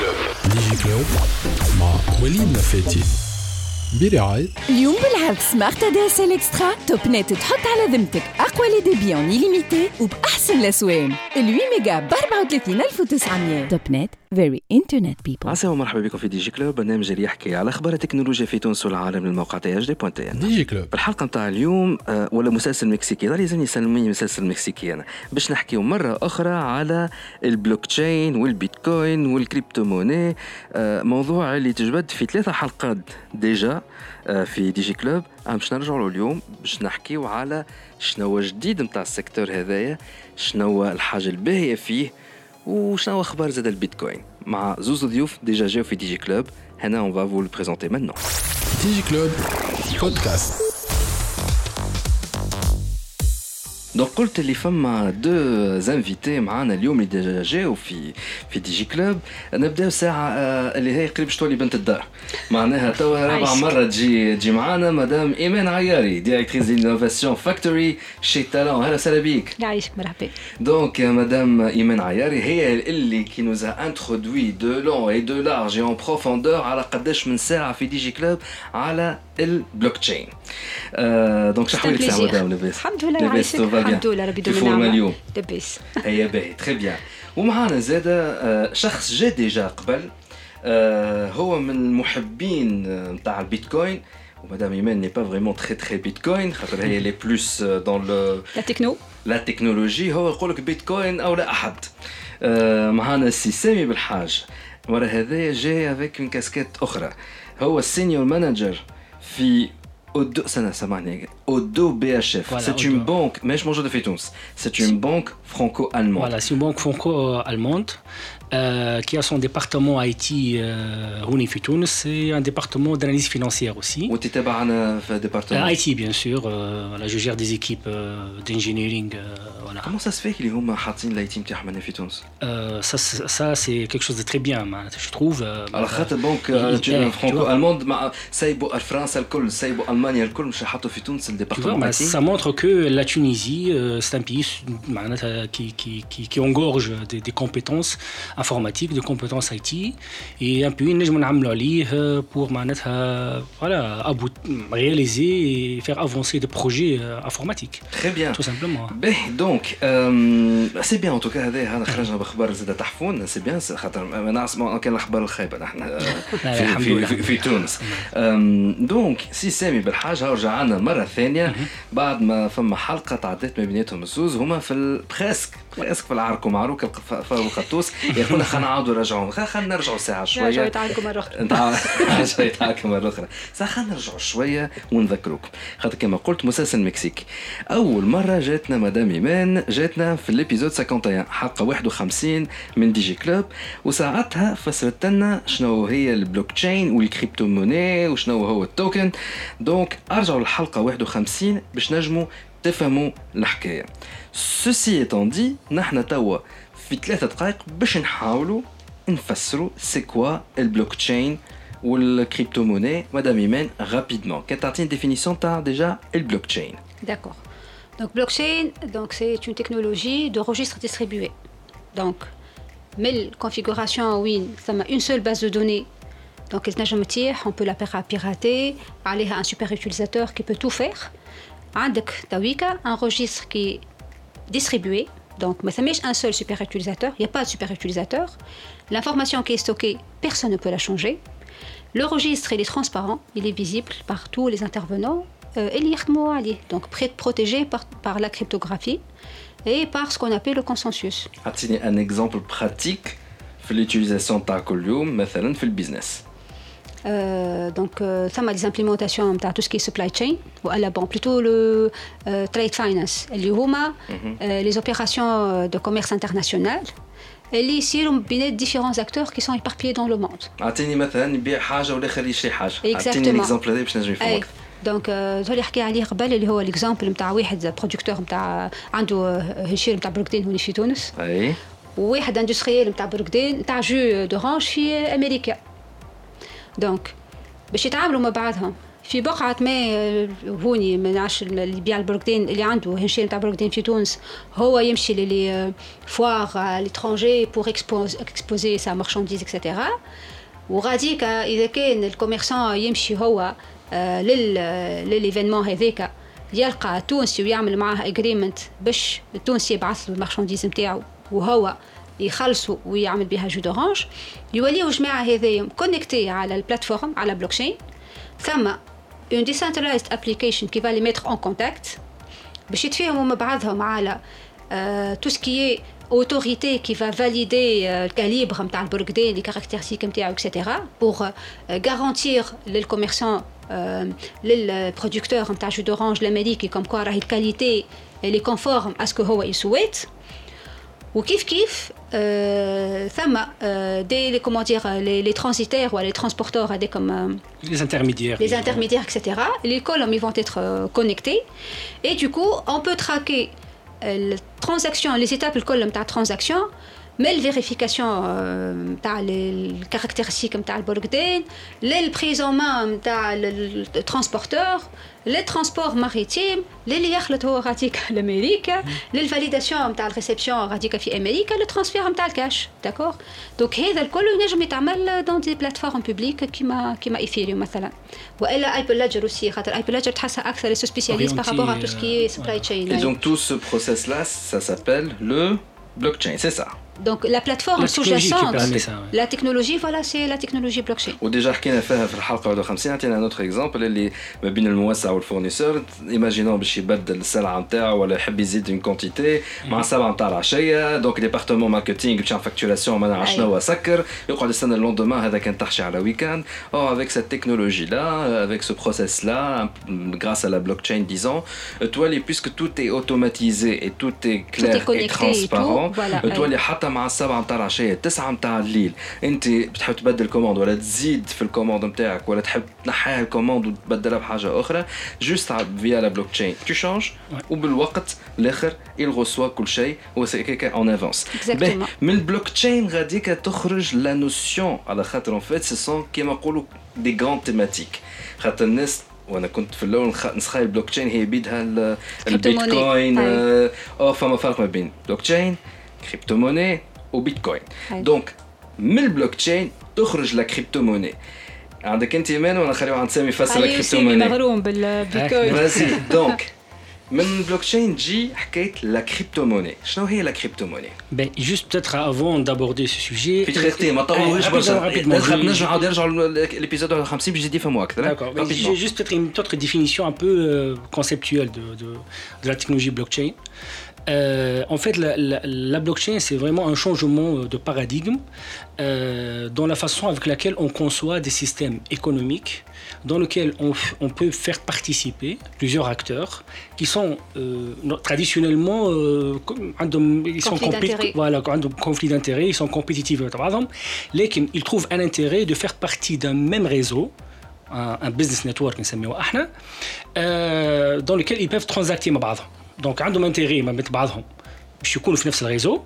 Digiclub. Digiclub. Ma Walid Lafeti. برعاية. اليوم بالعرض سمارت ادي اس ال اكسترا توب نت تحط على ذمتك أقوى لي ديبي اون ليميتي وبأحسن الأسوان. ال 8 ميجا ب 34900 توب نت فيري انترنت بيبل عسى ومرحبا بكم في دي جي كلوب برنامج اللي يحكي على أخبار التكنولوجيا في تونس والعالم من موقع تي اش دي بوان تي إن. ديجي كلوب في الحلقة نتاع اليوم آه، ولا مسلسل مكسيكي. ظل يلزمني يسميه مسلسل مكسيكي أنا باش نحكيو مرة أخرى على البلوك تشين والبيتكوين والكريبتو موني آه، موضوع اللي تجبد في ثلاثة حلقات ديجا. آه، في دي جي كلوب. آه، باش نرجعوا اليوم باش نحكيو على شنو جديد نتاع السيكتور هذايا شنو الحاجة الباهية فيه وشنو أخبار زاد البيتكوين. مع زوز ضيوف ديجا جاو في دي جي كلوب. هنا اون فا فو بريزونتي مانون ديجي كلوب بودكاست دونك قلت اللي فما دو زانفيتي معانا اليوم اللي ديجا جاو في في دي جي كلوب نبداو ساعه اللي هي قريب شتولي بنت الدار معناها توا رابع. مره تجي تجي معانا مدام ايمان عياري ديريكتريس انوفاسيون فاكتوري شي تالون أهلا وسهلا بيك يعيشك مرحبا euh, Madame Imen Ayari, هي اللي nous a introduit de long et de large et en profondeur على قداش من ساعة في دي جي كلوب على البلوك تشين. دونك شحوي لك ساعة مدام لاباس؟ الحمد لله لاباس الحمد. لله ربي يدوم النعمة. اليوم. لاباس هيا باهي تري بيان. ومعانا زادة آه، شخص جا ديجا قبل آه، هو من المحبين آه، نتاع البيتكوين. ومدام إيمان ني با فريمون تري تري بيتكوين خاطر هي لي بلوس دون لو لا تكنو لا تكنولوجي هو يقول لك بيتكوين أو لا أحد. آه معنا السي سامي بالحاج. ورا هذايا جاي افيك اون كاسكيت أخرى. هو السينيور مانجر في Odo, Odo BHF, voilà, c'est une banque, mais je mange de C'est une banque franco-allemande. Voilà, c'est une banque franco-allemande. Euh, qui a son département IT euh, c'est un département d'analyse financière aussi. département IT, bien sûr. Euh, voilà, je gère des équipes euh, d'engineering. Voilà. Comment ça se fait qu'ils ont mis l'IT de Tunis Ça, ça c'est quelque chose de très bien, hein, je trouve. Alors, banque franco-allemande, la France, l'Allemagne, le département IT. Ça montre que la Tunisie, c'est un pays qui, qui, qui, qui engorge des compétences informatiques, des compétences IT, et un pays نجم نعملوا عليه euh, pour معناتها, voilà, about- réaliser et faire avancer des projets euh, informatiques, Très bien. tout simplement. باهي دونك أم، سي بيان ان توكا هذا هذا خرجنا باخبار زاد تحفون سي بيان خاطر ما نعرف ما كان الاخبار الخايبه نحن أه، في, الحمد في, لله. في, في تونس أم، دونك سي سامي بالحاج هاو رجعنا مره ثانيه بعد ما فما حلقه تعديت ما بيناتهم الزوز هما في ال- بريسك بريسك في العرك ومعروك الق- فاو القطوس يقولنا خلينا نعاودوا نرجعوا. خلينا نرجعوا ساعة شوية. رجعوا يتعاركوا مرة أخرى. نتاع شوية يتحاكم مرة أخرى. صح خلينا نرجعوا شوية ونذكروك. خاطر كما قلت مسلسل مكسيكي أول مرة جاتنا مدام إيمان جاتنا في الإبيزود 51 حلقة 51 من دي جي كلوب. وساعتها فسرت لنا شنو هي البلوك تشين والكريبتو موني وشنو هو التوكن. دونك أرجعوا للحلقة 51 باش نجموا تفهموا الحكاية. سوسي ايتون دي نحن توا في ثلاثة دقائق باش نحاولوا نفسروا سي كوا البلوك تشين والكريبتو موني مدام ايمان رابيدمون كان تعطيني ديفينيسيون تاع ديجا البلوك تشين D'accord. Donc blockchain, donc c'est une technologie de registre distribué. Donc, mais configuration, oui, ça m'a une seule base de données. Donc, les نجم on peut la pira- pirater, aller à un super utilisateur qui peut tout faire. عندك تويكا un registre qui est distribué. donc, mais ça met un seul super utilisateur. Il n'y a pas de super utilisateur. L'information qui est stockée, personne ne peut la changer. Le registre, il est transparent, il est visible par tous les intervenants. Euh, et il est donc protégé par, la cryptographie et par ce qu'on appelle le consensus. Un exemple pratique? L'utilisation de par exemple, dans le business. في البيزنس Euh, donc, euh, ça m'a des implémentations de tout ce qui est supply chain, ou à la banque, plutôt le euh, trade finance, اللي هما euh, les opérations euh, de commerce international. اللي يصيروا بين différents acteurs qui sont éparpillés dans le monde. اعطيني مثلا يبيع حاجه والاخر يشري حاجه اعطيني Exactement. الاكزامبل هذا باش نجم اي يفهمك دونك زول يحكي عليه قبل اللي هو الاكزامبل نتاع واحد برودكتور نتاع عنده هشير نتاع برقدين هوني في تونس اي وواحد اندستريال نتاع برقدين نتاع جو دورانج في امريكا دونك باش يتعاملوا مع بعضهم. في بقعة ما آه، هوني ما نعرفش اللي يبيع البروكدين اللي عنده هنشين تاع بروكدين في تونس هو يمشي للي فوار l'étranger pour exposer sa marchandise etc وغاديك إذا كان الكوميرسون يمشي هو آه، لل للإيفينمون هذاك يلقى تونسي ويعمل معاه اجريمنت باش التونسي يبعث له المارشانديز نتاعو وهو يخلصوا ويعمل بها جو دورانج يوليو الجماعه هذايا كونيكتي على البلاتفورم على بلوكشين ثم اون decentralized application qui va les mettre en contact باش يتفاهموا مع بعضهم على تو سكي autorité qui va valider euh, le calibre نتاع البرقدين les caractéristiques نتاعو etc pour euh, garantir les commerçants euh, les producteurs نتاع jus d'orange l'Amérique comme quoi راهي الكاليتي elle est conforme à ce que هو يسويت وكيف كيف euh, ثم euh, des les, comment dire les, les transitaires ou les transporteurs des comme euh, Les intermédiaires. les intermédiaires, etc. Les colonnes ils vont être euh, connectés. Et du coup, on peut traquer euh, les transactions, les étapes le colonne de transaction, mais la vérification euh, تاع les caractéristiques نتاع البرقدين, les prises en main نتاع le le transporteur, les transports maritimes, les اللي يخلط هو غاديك لامريكا, les validations نتاع الريسبسيون غاديك في امريكا, le transfert نتاع الكاش, d'accord Donc هذا الكل ينجم يتعمل dans des plateformes publiques كيما كيما ايثيريوم مثلا. والا ايبل ليدجر aussi خاطر ايبل ليدجر تحسها اكثر سو سبيسياليست par Orienté, rapport à tout ce qui est euh, supply chain. Et donc tout ce process-là, ça s'appelle le blockchain, c'est ça. Donc la plateforme La technologie qui sous-jacente, permet ça, ouais. la technologie, voilà, c'est la technologie blockchain. وديجا حكينا فيها في الحلقه 51 عطينا نوتر اكزامبل اللي ما بين الموسع والفورنيسور ايماجينون باش يبدل السلعه نتاعو ولا يحب يزيد اون كونتيتي مع السلعه نتاع العشيه دونك ديبارتمون ماركتينغ باش يعمل فاكتوراسيون ما نعرف شنو هو سكر يقعد يستنى اللوندومان هذا كان تحشي على ويكاند او افيك سيت تكنولوجي لا افيك سو بروسيس لا grâce à la blockchain disons تولي بيسك tout est automatisé et tout est clair et connecté et transparent tout, voilà, تولي حتى مع السبعة نتاع العشية تسعة نتاع الليل. انت بتحب تبدل كوموند ولا تزيد في الكوموند نتاعك ولا تحب تنحيها الكوموند وتبدلها بحاجة أخرى؟ جوست فيا لا بلوك تشين تو شانج وبالوقت الآخر il reçoit كل شيء وسي كيكا اون افونس Exactement. من البلوك تشين غاديك تخرج لا نوسيون على خاطر اون فيت سي سون كيما نقولوا دي غراند تيماتيك خاطر الناس وأنا كنت في الأول نسخاي البلوك تشين هي بيدها ال- البيتكوين. آه، آه فما فرق ما بين. بلوك تشين كريبتو موني وبيتكوين أي. دونك من البلوك تشين تخرج لا كريبتو موني عندك انت ايمان ولا نخليو عند سامي يفسر لا علي كريبتو وسيمي موني مغروم بالبيتكوين فازي دونك من البلوك تشين تجي حكايه لا كريبتو موني شنو هي لا كريبتو موني Ben, juste peut-être avant d'aborder ce sujet. في تخيختي ما طولوش rapidement, برشا rapidement, نخاف je- نرجع نعاود نرجعوا للابيزود 51 باش يزيد يفهموا اكثر D'accord. mais Rapidement. J'ai juste peut-être une autre définition un peu euh, conceptuelle de, de, de la technologie blockchain. Euh, Euh, en fait, la, blockchain, c'est vraiment un changement euh, de paradigme euh, dans la façon avec laquelle on conçoit des systèmes économiques dans lesquels on, peut faire participer plusieurs acteurs qui sont traditionnellement ils sont voilà, conflit d'intérêts, ils sont compétitifs. Mais ils trouvent un intérêt de faire partie d'un même réseau un business network, dans lequel ils peuvent transacter. دونك عندهم انتيغي ما بين بعضهم باش يكونوا في نفس الريزو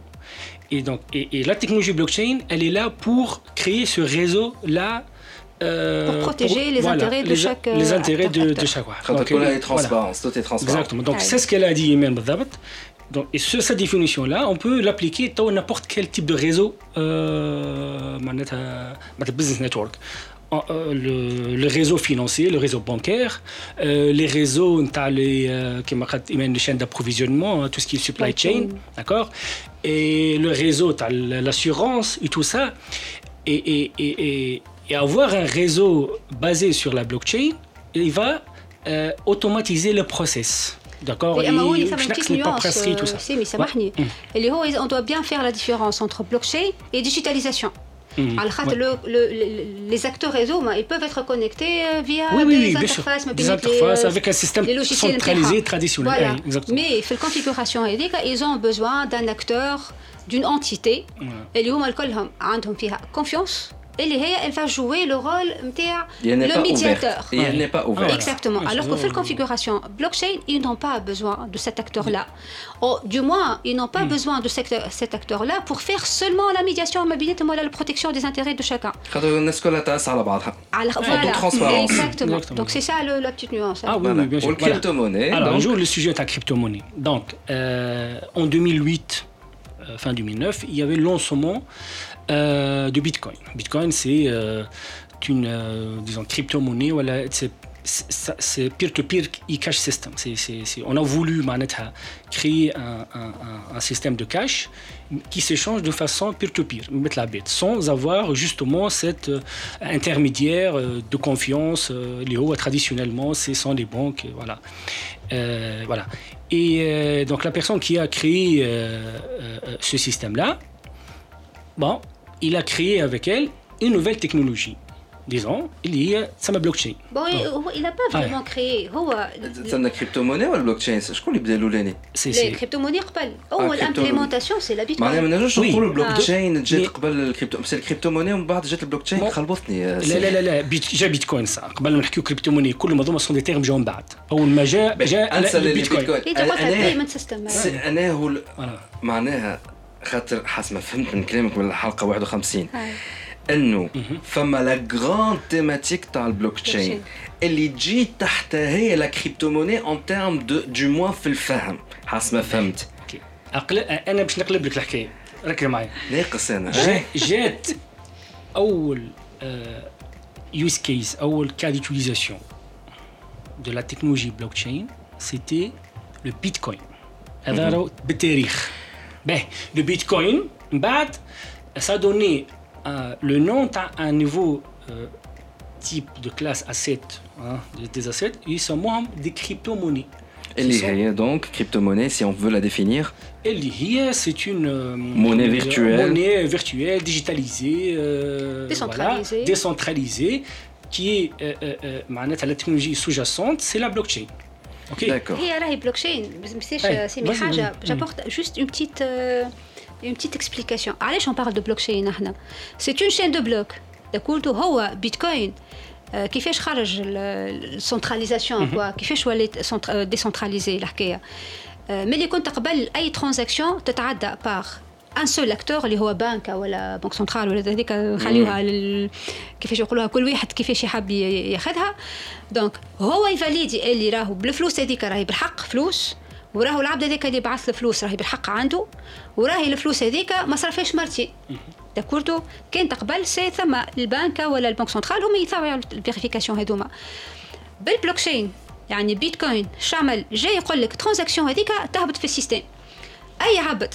et donc et, et la technologie blockchain elle est là pour créer ce réseau là Pour protéger les intérêts de chaque, les euh, intérêts de, acteur. de chaque ouais. خاطر Donc, كلها هي voilà. ترانسبارونس توت ترانسبارون Exactement. Donc Ouais. c'est ce qu'elle a dit Imen بالضبط. Donc, et sur cette définition-là, on peut l'appliquer à n'importe quel type de réseau, euh, معناتها- معناتها business network. Euh, le, réseau financier, le réseau bancaire, euh, les réseaux, les, euh, les chaînes d'approvisionnement, hein, tout ce qui est supply chain, d'accord? Et le réseau, l'assurance et tout ça. Et, avoir un réseau basé sur la blockchain, il va euh, automatiser le process. D'accord? Et il pas tout ça. On doit bien faire la différence entre blockchain et digitalisation. Mmh, ouais. les acteurs réseau, ben, ils peuvent être connectés euh, via des, interfaces, euh, avec un système centralisé traditionnel. Voilà. Oui, Mais la configuration ils ont besoin d'un acteur, d'une entité, et ils ont confiance اللي هي elle va jouer le rôle نتاع Il n'est le pas médiateur. ouvert. Il n'est pas ouvert. Voilà. Exactement. Ouais, Alors c'est que fait vrai. la configuration blockchain, ils n'ont pas besoin de cet acteur-là. Ou du moins, ils n'ont pas besoin de cet- cet acteur-là pour faire seulement la médiation immobilière et la protection des intérêts de chacun. خاطر الناس كلها تعس على بعضها Alors, En voilà. toute transparence. Exactement. Exactement. Donc c'est ça le- la petite nuance. hein. Ah oui, Voilà. oui, bien sûr. Ou le Voilà. crypto-monnaie, Alors, donc- un jour, le sujet est la crypto-monnaie. Donc, euh, en 2008, euh, fin 2009, il y avait le lancement euh, du Bitcoin. Bitcoin, c'est euh, une euh, disons, crypto-monnaie, voilà, c'est peer-to-peer e-cash system. On a voulu manetha, euh, créer un, système de cash qui s'échange de façon peer-to-peer, mettre la bête, sans avoir justement cet intermédiaire de confiance. Euh, les traditionnellement, ce sont les banques. Voilà. voilà. Et donc la personne qui a créé ce système-là, bon, il a créé avec elle une nouvelle technologie, disons, il y a ça blockchain. Bon, il- هو- il n'a pas vraiment créé. هو تسمى كريبتوموني ولا بلوكتشين شكون اللي بدا الاولاني C'est les c'est- crypto-monnaies قبل. Ah, هو crypto- l'implémentation, c'est la معناها ما Bitcoin. نجمش Oui. نقولوا Ah. بلوكتشين جات Mais- قبل الكريبتو بس الكريبتوموني ومن بعد جات البلوكتشين Bon. خلبطني يا لا سيدي. لا لا لا بيت جا بيتكوين صح قبل ما نحكيو كريبتو موني كل ما سون دي تيرم جاو من بعد اول ما جاء جاء انسى اللي البيتكوين بيتكوين هي تقولها أنا- payment system. سي- انا هو ال- Voilà. معناها خاطر حسب ما فهمت من كلامك من الحلقة 51 هاي. إنه فما لا غراند تيماتيك تاع البلوكتشين بلوكتشين. اللي تجي تحتها هي لا كريبتوموني اون تيرم دو دو موان في الفهم. حسب ما فهمت. أقل... أنا باش نقلب لك الحكاية. ركز معايا. ناقص أنا. جا- جات أول يوز كيس أول كا ديتيليزاسيون de la technologie blockchain c'était le bitcoin. هذا راهو بالتاريخ Ben, le Bitcoin, ça a donné euh, le nom à un nouveau euh, type de classe asset, hein, des assets, ils sont membres des crypto-monnaies. Elle est donc, crypto-monnaie, si on veut la définir Elle c'est une euh, monnaie, virtuelle. monnaie virtuelle, digitalisée, décentralisée. Voilà, décentralisée, qui est, la technologie sous-jacente, c'est la blockchain. ok داكور هي راهي بلوكشين ما نسيش أي، سيمي بس- حاجه مم. جابورت جوست اون بتيت اون بتيت اكسبليكاسيون علاش اون بارل دو بلوكشين احنا سي اون شين دو بلوك داكورد هو بيتكوين آه، كيفاش خرج السنتراليزاسيون كوا كيفاش ولات ديسنتراليزي الحكايه آه، ملي كنت قبل اي ترانزاكسيون تتعدى باغ ان سول اكتور اللي هو بنك ولا بنك سنترال ولا هذيك نخليوها لل... كيفاش يقولوها كل واحد كيفاش يحب ياخذها دونك هو يفاليدي اللي راهو بالفلوس هذيك راهي بالحق فلوس وراهو العبد هذاك اللي بعث الفلوس راهي بالحق عنده وراهي الفلوس هذيك ما صرفهاش مرتين داكوردو كانت قبل سي ثم البنك ولا البنك سنترال هما يتابعوا الفيريفيكاسيون هذوما بالبلوكشين يعني بيتكوين شعمل جاي يقول لك ترانزاكسيون هذيك تهبط في السيستم اي عبد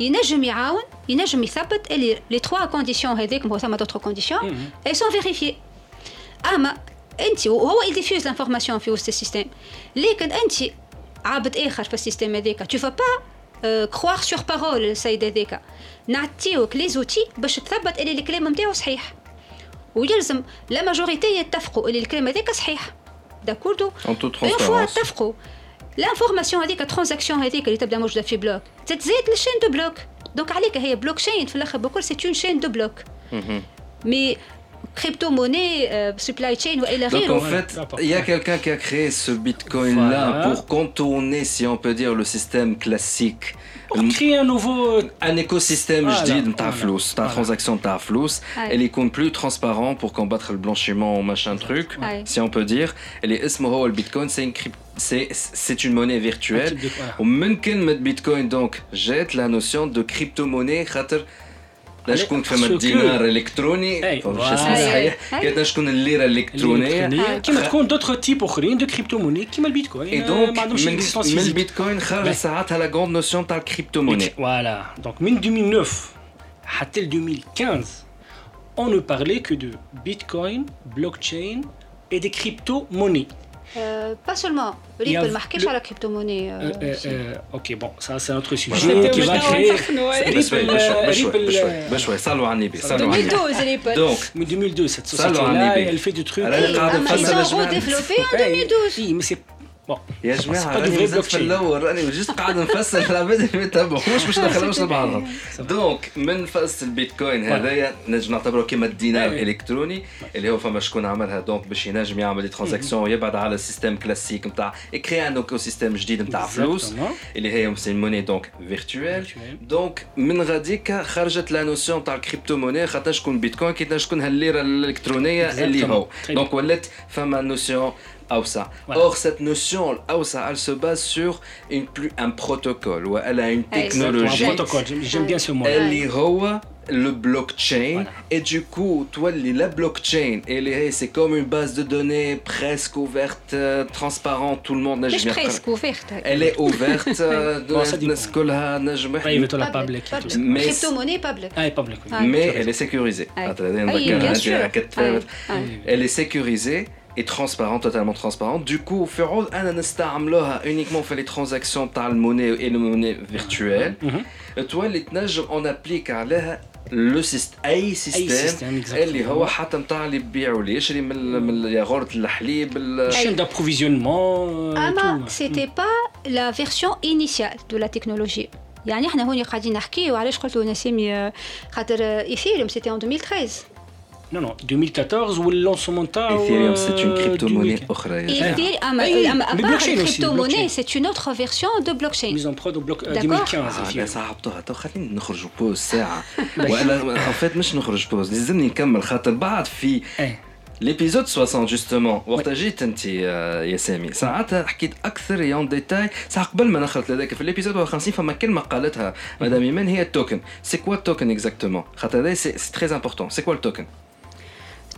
ينجم يعاون ينجم يثبت اللي لي تخوا كونديسيون هذيك هو ثم دوتر كونديسيون اي سون فيريفيي اما انت وهو يديفيوز لانفورماسيون في وسط السيستم لكن انت عبد اخر في السيستم هذاك تو فا با كروار سور بارول السيد هذاك نعطيوك لي زوتي باش تثبت اللي الكلام نتاعو صحيح ويلزم لا ماجوريتي يتفقوا اللي الكلام هذاك صحيح داكوردو اون تو اون فوا ترانسبيرونس اتفقوا لانفورماسيون هذيك الترانزاكسيون هذيك اللي تبدا موجوده في بلوك تتزاد للشين دو بلوك دونك عليك هي بلوك شين في الاخر بكل سي اون شين دو بلوك مي كريبتو موني سبلاي تشين والى Donc en غيره fait, D'accord. il y a quelqu'un qui a créé ce bitcoin-là Voilà. pour contourner, si on peut dire, le système classique. pour créer un nouveau ان ايكو سيستيم Voilà, جديد نتاع voilà, فلوس نتاع voilà. ترانزاكسيون نتاع فلوس Ouais. اللي يكون بلو ترانسبارون بور كومباتر البلانشيمون وماشان تروك Ouais. سي اون بو دير اللي اسمه هو البيتكوين سي سي سي اون موني un فيرتويل type de- voilà. ومن كلمة بيتكوين دونك جات لا نوسيون دو كريبتو موني خاطر لا على- شكون parce فما que- الدينار الكتروني أي، فما voilà. شو اسمه أي، صحيح أي. كانت شكون الليرة الالكترونية الالكترونيه كيما تكون دوتر تيب اخرين دو كريبتو موني كيما البيتكوين اي آه، دونك ما عندهمش من, اكزيستونس من فيزيك البيتكوين خرج باهي. ساعتها لا غروند نوسيون تاع الكريبتو موني Voilà. Donc, min 2009 حتى ل 2015, on ne parlait que de Bitcoin, blockchain et des Euh, pas seulement. Il sur la crypto-monnaie. Euh, euh, ok, bon, ça c'est un autre sujet qui. Donc, cette société, elle fait du truc. En 2012. Oui, يا جماعة راني مازلت في. الأول راني جست قاعد نفسر العباد ما يتابعوش باش نخلوش لبعضهم. دونك من فاس البيتكوين. هذايا نجم نعتبره كيما الدينار أيوة. الكتروني اللي هو فما شكون عملها دونك باش ينجم يعمل دي ترانزاكسيون ويبعد على السيستم كلاسيك نتاع يكري ان ايكو سيستم جديد نتاع فلوس. اللي هي سي موني دونك فيرتوال. دونك من غاديك خرجت لا نوسيون تاع الكريبتو موني خاطر شكون بيتكوين كي شكون هالليرة الإلكترونية اللي هو دونك ولات فما نوسيون Or, cette notion, elle se base sur plus, un protocole, elle a une technologie. Un protocole, j'aime bien ce mot. Elle y le blockchain. Et du coup toi la blockchain c'est comme une base de données presque ouverte euh, transparente tout le monde n'a jamais presque ouverte. Elle est ouverte euh, la mais crypto monnaie ah, mais elle est sécurisée. Ah, hein, elle est sécurisée et transparente, totalement transparente. Du coup, في عوض أنا نستعملوها uniquement في les transactions تاع الموني et le monnaie virtuelle. تولي تنجم on applique عليها لو سيست اي سيستم système, اللي exactement. هو حتى نتاع اللي يبيع واللي يشري من ال- من الياغورت الحليب ال- Chaîne d'approvisionnement. euh, اما tout. سيتي با لا فيرسيون انيسيال دو لا تكنولوجي يعني احنا هوني قاعدين نحكيو علاش قلت له نسيمي آه، خاطر ايثيريوم سيتي ان 2013 Non, non, 2014 ou le lancement تاعو ايثيريوم سي اون euh, كريبتو 2015. موني اخرى يا جماعة. ايثيريوم اما أي، اما mais ابار blockchain aussi, الكريبتو موني blockchain. سي اون اوتر فيرسيون دو بلوكشين Mise en prod au bloc euh, D'accord. 2015. اه Ethereum. لا صعبتوها تو خليني نخرجوا بوز ساعة وانا ان فيت مش نخرج بوز لازمني نكمل خاطر بعد في إيه. ليبيزود 60 جوستومون وقت جيت انت آه، يا سامي ساعتها حكيت اكثر يون ديتاي ساعه قبل ما نخلط لذاك في ليبيزود 50 فما كلمه قالتها مدام ايمان هي التوكن سي كوا التوكن اكزاكتومون خاطر هذا سي تري امبورتون سي كوا التوكن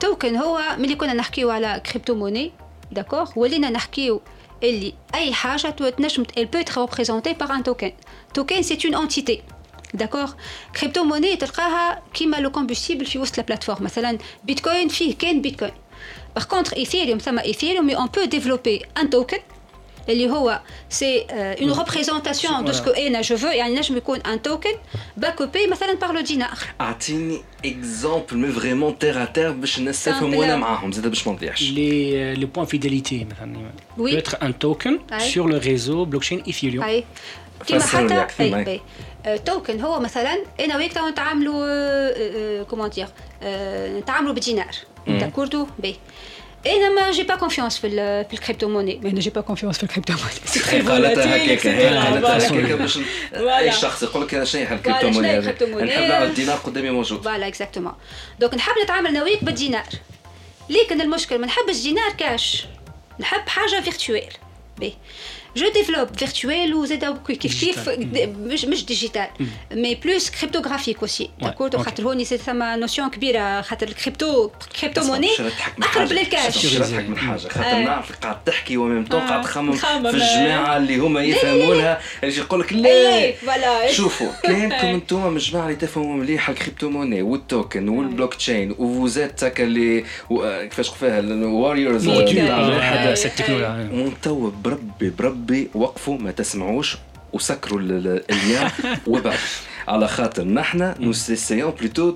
توكن هو ملي كنا نحكيو على كريبتو موني داكوغ ولينا نحكيو اللي اي حاجه تو- تنجم elle peut être représentée par un token token c'est une entité داكوغ كريبتو موني تلقاها كيما لو كومبوستيبل في وسط البلاتفورم مثلا بيتكوين فيه كان بيتكوين باغ كونتر ايثيريوم ثم ايثيريوم مي اون بو ديفلوبي ان توكن اللي هو سي اون ريبريزونتاسيون دو سكو انا جو فو يعني نجم يكون ان توكن باكوبي مثلا بار لو دينار اعطيني اكزومبل مي فريمون تير ا تير باش الناس تفهم Simple. وانا معاهم زاد باش ما نضيعش Les, les points fidélité, مثلا. Oui. peut être un token Ouais. sur le réseau blockchain Ethereum. اي كيما فسروا لي حتى أكثر اي معي. اي آه، توكن هو مثلا انا وياك تو نتعاملوا كومون دير نتعاملوا بدينار داكوردو بي أنا ما جي با كونفيونس في في الكريبتو موني أنا جي با كونفيونس في الكريبتو موني قالتها هكاك هي قالتها فوالا. هكاك باش اي شخص يقول لك شنو هي الكريبتو فوالا، شنو الكريبتو موني؟ نحب الدينار قدامي موجود فوالا اكزاكتومون دونك نحب نتعامل أنا وياك بالدينار. لكن المشكل ما نحبش دينار كاش نحب حاجة فيرتوال بي جو ديفلوب فيرتوال وزاد كيف كيف مش مش ديجيتال مي بلوس كريبتوغرافيك اوسي داكورد أوكي. خاطر هوني سي ثما نوسيون كبيره خاطر الكريبتو كريبتو موني اقرب. للكاش باش نضحك من حاجة خاطر آه. نعرف قاعد تحكي وميم آه. قاعد تخمم في الجماعه اللي هما؟ يفهمونها اللي يقول لك لا شوفوا كاينكم أنتم من الجماعه اللي تفهموا مليح الكريبتو موني والتوكن والبلوك تشين وفوزات هكا اللي كيفاش فيها آه. euh, آه. de cette technologie. وانتوا بربي بربي وقفوا ما تسمعوش وسكروا ال- ال- اليا وبعد على خاطر نحن d'expliquer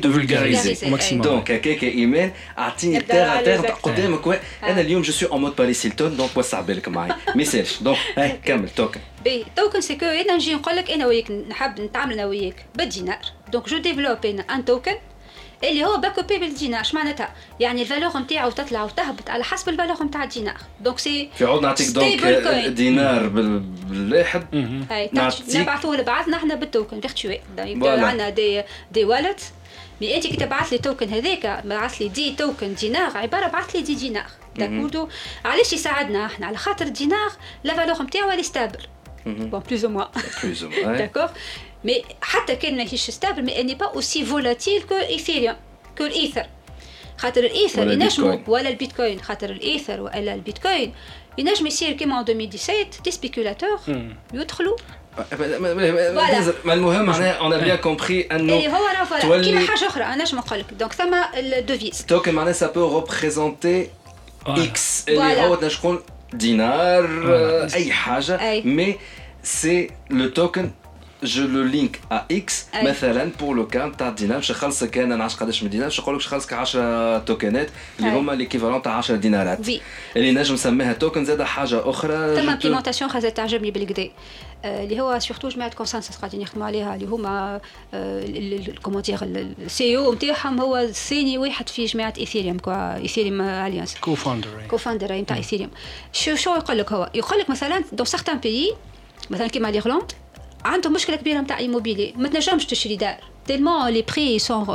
de vulgariser Vulgariser. au maximum. دونك هكاك ايمان اعطيني تير الزك. قدامك أنا اليوم جو سو اون مود باريس هيلتون دونك وسع بالك معي ما يسالش دونك هاي كمل توكن بي توكن سي كو أنا نجي نقول لك أنا وياك نحب نتعامل أنا وياك بالدينار دونك جو ديفلوب أنا ان توكن اللي هو باكوبي بالدينار اش معناتها؟ يعني الفالور نتاعو تطلع وتهبط على حسب الفالور نتاع الدينار دونك سي في عود نعطيك دونك. دينار بال- بالواحد نبعثوه لبعضنا إحنا بالتوكن. فيرتوال Voilà. عندنا دي دي والت مي انت كي تبعث لي توكن هذاك بعث لي دي توكن دينار عبارة بعث لي دي دينار داكوردو. علاش يساعدنا إحنا؟ على خاطر الدينار لا فالور نتاعو لي ستابل بون بلوز أو موان بلوز أو موان D'accord. Mais حتى كان ماهيش stable mais elle n'est pas aussi volatile que Ethereum que الإيثر خاطر ينجموا البيتكوين. ولا البيتكوين. خاطر الإيثر ولا البيتكوين ينجم يصير كيما en 2017 دي سبيكولاتور يدخلوا. ما المهم معناها اون بيان كومبري اللي انه هو راه فوالا تولي- كيما حاجة أخرى أنا نجم نقول لك دونك ثم الدوفيز توكن معناها سا بو ريبريزونتي. إكس اللي. هو تنجم تكون دينار. اي حاجة أي. مي سي لو توكن جو لو لينك ا إكس. مثلا بور لو كان تاع الدينار باش نخلصك أنا نعرفش قداش من الدينار باش نقول لك باش نخلصك 10 توكنات اللي. هما ليكيفالون تاع 10 دينارات. وي اللي نجم نسميها توكن زاد حاجة أخرى ثم امبليمونتاسيون خاصة تعجبني بالكدا. آه، اللي هو سورتو جماعة كونسنسس قاعدين يخدموا عليها اللي هما كومون دير السي أو نتاعهم هو ثاني واحد في جماعة ايثيريوم كوا ايثيريوم اليانس كو فاوندر كوفاندر نتاع ايثيريوم شو شو يقول لك هو؟ يقول لك مثلا دون سارتان بيي مثلا كيما ليرلاند عندهم مشكله كبيره نتاع ايموبيلي ما تنجمش تشري دار تيلمون لي بري سون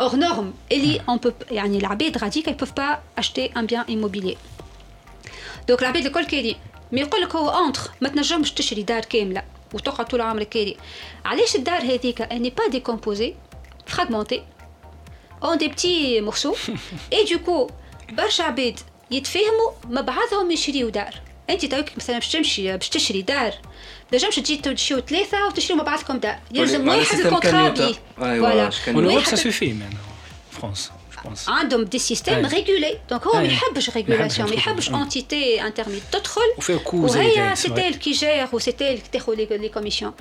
اور نورم اللي اون بو يعني العباد غاديك يبوف با اشتي ان بيان ايموبيلي دونك العباد الكل كاري مي يقول لك هو اونتر ما تنجمش تشري دار كامله وتقعد طول عمرك كاري علاش الدار هذيك اني با ديكومبوزي فراغمونتي اون دي بتي مورسو اي دو كو برشا عباد يتفاهموا مع بعضهم يشريوا دار انت توك مثلا باش تمشي باش تشري دار. تنجمش تجي تمشيو ثلاثة وتشريوا مع بعضكم دار. يلزم واحد الكونترا. بيه أيوة، فوالا. كان- En Europe, واحد ça se fait maintenant, en France, je pense. عندهم دي سيستيم أي. ريغولي دونك هو ما أي. يحبش ما ريغولاسيون ما يحبش يحبش يدخل. انتيتي انترميد تدخل وفيها كو زي وهي ده، سي ouais. تيل كي جير و سي تيل تاخذ لي كوميسيون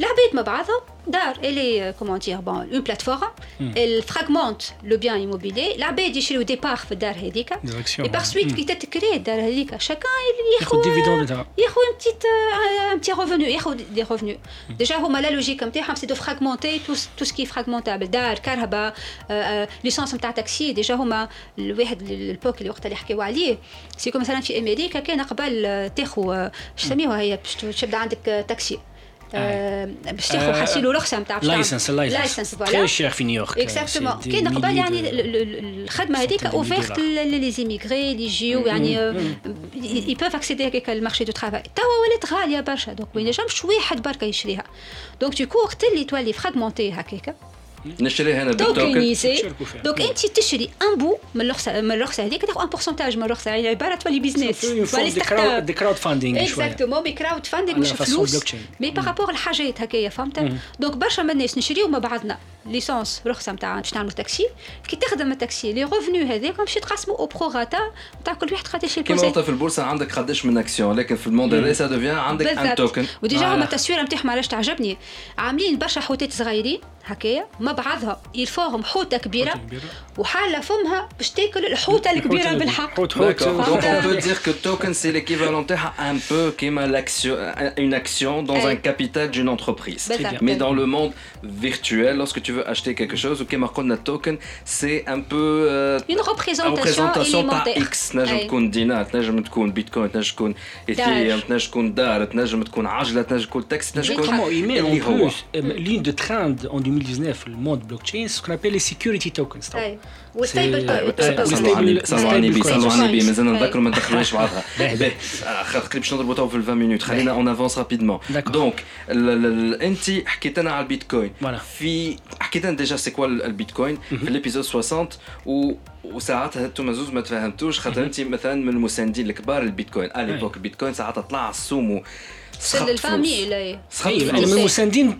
العباد مع بعضهم دار الي كومون دير بون اون بلاتفورم الفراغمونت لو بيان ايموبيلي العباد يشريو دي بار في الدار هذيك Des actions, اي باغ ouais. سويت Mm. كي تتكري الدار هذيك شاكان ياخذ ديفيدوند نتاعها. ياخذ ان بتيت ان بتي ريفونو ياخذ دي ريفونو ديجا هما لا لوجيك نتاعهم سي دو فراغمونتي تو سكي فراغمونتابل دار كهرباء ليسونس نتاع تاكسي ديجا هما الواحد البوك اللي وقت اللي حكيو عليه. سيكو مثلا في أمريكا كان قبل آه، تاخذ آه، يسميوها هي؟ باش تبدا عندك آه، تاكسي. باش تاخذ آه، حاسيلو رخصة نتاع لايسنس لايسنس. تري شير في نيويورك اكزاكتومون كان قبل يعني ال- ال- ال- الخدمة هذيك اوفيرت. لي زيميغري اللي يجيو يعني اي بوف اكسيدي هكاك المارشي دو ترافاي توا ولات غالية برشا. دونك ما ينجمش واحد بركة يشريها. دونك دو كو وقت اللي تولي فراغمونتي هكاك نشري هنا بالتوكن. دونك إنت تشري أن بو من الرخصه من الرخصه هذيك تاخذ أن بورسنتاج من الرخصه يعني عبارة تولي بيزنس تولي ستارت دي كراود فاندينغ اكزاكتومون مي كراود فاندينغ مش فلوس. مي بارابور الحاجات هكايا فهمت؟ دونك برشا من الناس نشريو مع بعضنا ليسونس رخصة نتاع باش نعملوا تاكسي كي تخدم التاكسي لي ريفونو هذاك باش يتقسموا أو بروغاتا نتاع كل واحد قداش كيما يبوزي وقت في البورصة عندك قداش من اكسيون لكن في الموند ريال سا دوفيان عندك أن توكن وديجا هما فوالا. التصويره نتاعهم علاش تعجبني؟ عاملين برشا حوتات صغيرين هكايا مع بعضها يلفوهم حوته كبيره كبيرة. وحاله فمها باش تاكل الحوته الكبيره بالحق حوت حوت D'accord. Donc on Fanta. peut dire que token c'est l'équivalent تاعها un peu comme l'action, une action dans Eh. un capital d'une entreprise. Très bien. Mais dans le monde virtuel, lorsque tu veux acheter quelque chose, ou كما قلنا token, c'est un peu euh, Une représentation représentation تاع élémentaire. X تنجم أي. تكون دينار تنجم تكون بيتكوين تنجم تكون ايثيريوم تنجم تكون دار تنجم تكون عجله تنجم تكون تاكسي تنجم تكون Comment il met en اللي هو plus euh, ligne de trend en 2019 في الموند بلوك تشين سكون ابيل سيكيورتي توكنز تو والستيبل كوين صلوا على النبي مازال نذكروا ما دخلناش بعضها. باهي خاطر باش نضربوا تو في 20 مينوت خلينا اون افونس رابيدمون دونك انت حكيت لنا على البيتكوين. في حكيت لنا ديجا سي كوا البيتكوين؟ mhm. في ليبيزود 60 و وساعتها أنتم زوز ما تفهمتوش. خاطر mhm. أنت مثلا من المساندين الكبار للبيتكوين على البيتكوين ساعتها طلع السومو سخط الفامي سخط من المساندين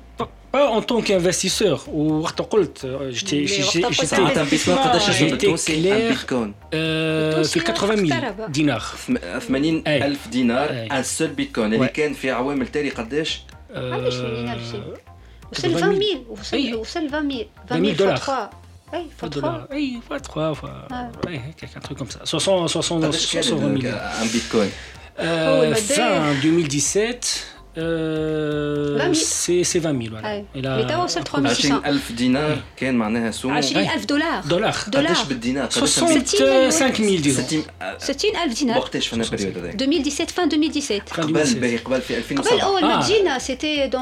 با ان طونك انفستيسور وقت قلت جيتي Mais وقت قلت ساعتها البيتكوين قداش J'étais يجيب التونسي clair. البيتكوين في 80 000 دينار 80 أي. ألف دينار أي. ان سول بيتكوين اللي Ouais. كان في عوامل تالي قداش علاش 80 ألف شيء؟ وصل 80 20 000. 000 وصل أي. وصل 20 000 20 000 20 000 dollars. fois 3 اي فوا 3 دولار اي فوا 3 فوا Ah. اي هيك un truc comme ça 60 60 قداش 60 كان millions ان بيتكوين Euh, المبدأ. fin 2017 euh, 20 000. c'est c'est 20 000 voilà. أي. Et là- Mais t'as وصل 3 000. 20 ألف دينار كان معناها سوم 20000 دولار دولار دولار قداش بالدينار قداش 65 000 disons 60 60000 دينار وقتاش في البريود هذاك 2017 fin 2017 Fin قبل 2017. باهي قبل في قبل 2007 اول ما Ah. جينا سيتي دون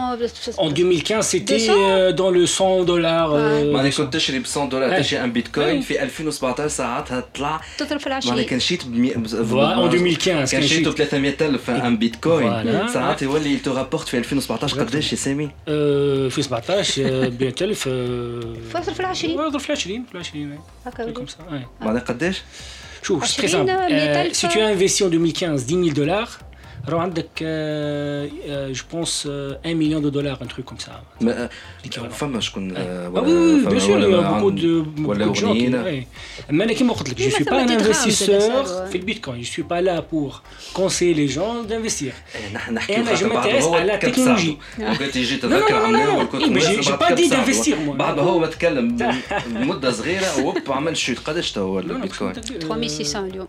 En 2015, c'était 200. euh, dans le 100 dollars. euh, معناها 200. كنت تشري ب 100 دولار أي. تشري ان بيتكوين أي. في 2017 ساعتها طلع تضرب في معناها العشرين كان شيت ب 100 Voilà, en 2015 كان كان شيت ب شيت 300 ألف ان بيتكوين Voilà. ساعات يولي تو رابورت في 2017 قداش يا سامي؟ Euh, في 17 euh, ب 1000 euh, فاصل في العشرين ouais, في 20 في 20 هكا comme ولي. ça ouais. معناها قداش؟ شوف c'est très 20 simple. Euh, 100 si tu as investi en 2015 10 000 dollars راه عندك جو بونس 1 مليون دو دولار ان تروك كوم سا ما فما شكون اه وي بيان سور بوكو دو ولا اغنيين اما انا كيما قلت لك جو سوي با ان انفستيسور في البيتكوين جو سوي با لا بور كونسي لي جون دانفستير نحن نحكي انا جو مانتيريس على التكنولوجي وقت يجي تذكر عملنا جو با دي دانفستير بعد ما هو تكلم مده صغيره ووب عمل شوت قداش هو البيتكوين 3600 اليوم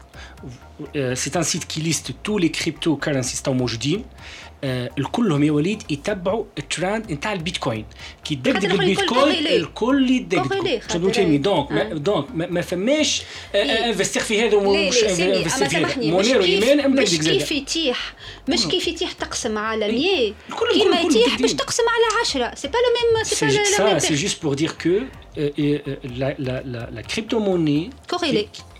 سي ان سيت كي ليست تو لي كريبتو كارنسيز تاع موجودين الكلهم يا وليد يتبعوا الترند نتاع البيتكوين كي تدقدق البيتكوين الكل يدقدق فهمتني دونك دونك ما فماش انفستيغ في هذا ومش انفستيغ في هذا مونير وايمان مش كيف يتيح مش كيف يتيح تقسم على 100 كيما يتيح باش تقسم على 10 سي با لو ميم سي با لا ميم سي جوست بور دير كو لا لا لا كريبتو موني كوريلي لي بري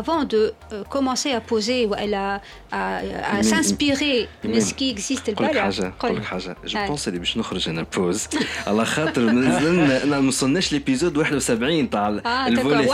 avant de euh, commencer à poser ou à, à, à, à s'inspirer de ce qui existe قولك حاجة قولك حاجة جو بونس اللي باش نخرج انا بوز على خاطر مازلنا ما وصلناش ليبيزود 71 تاع الفولي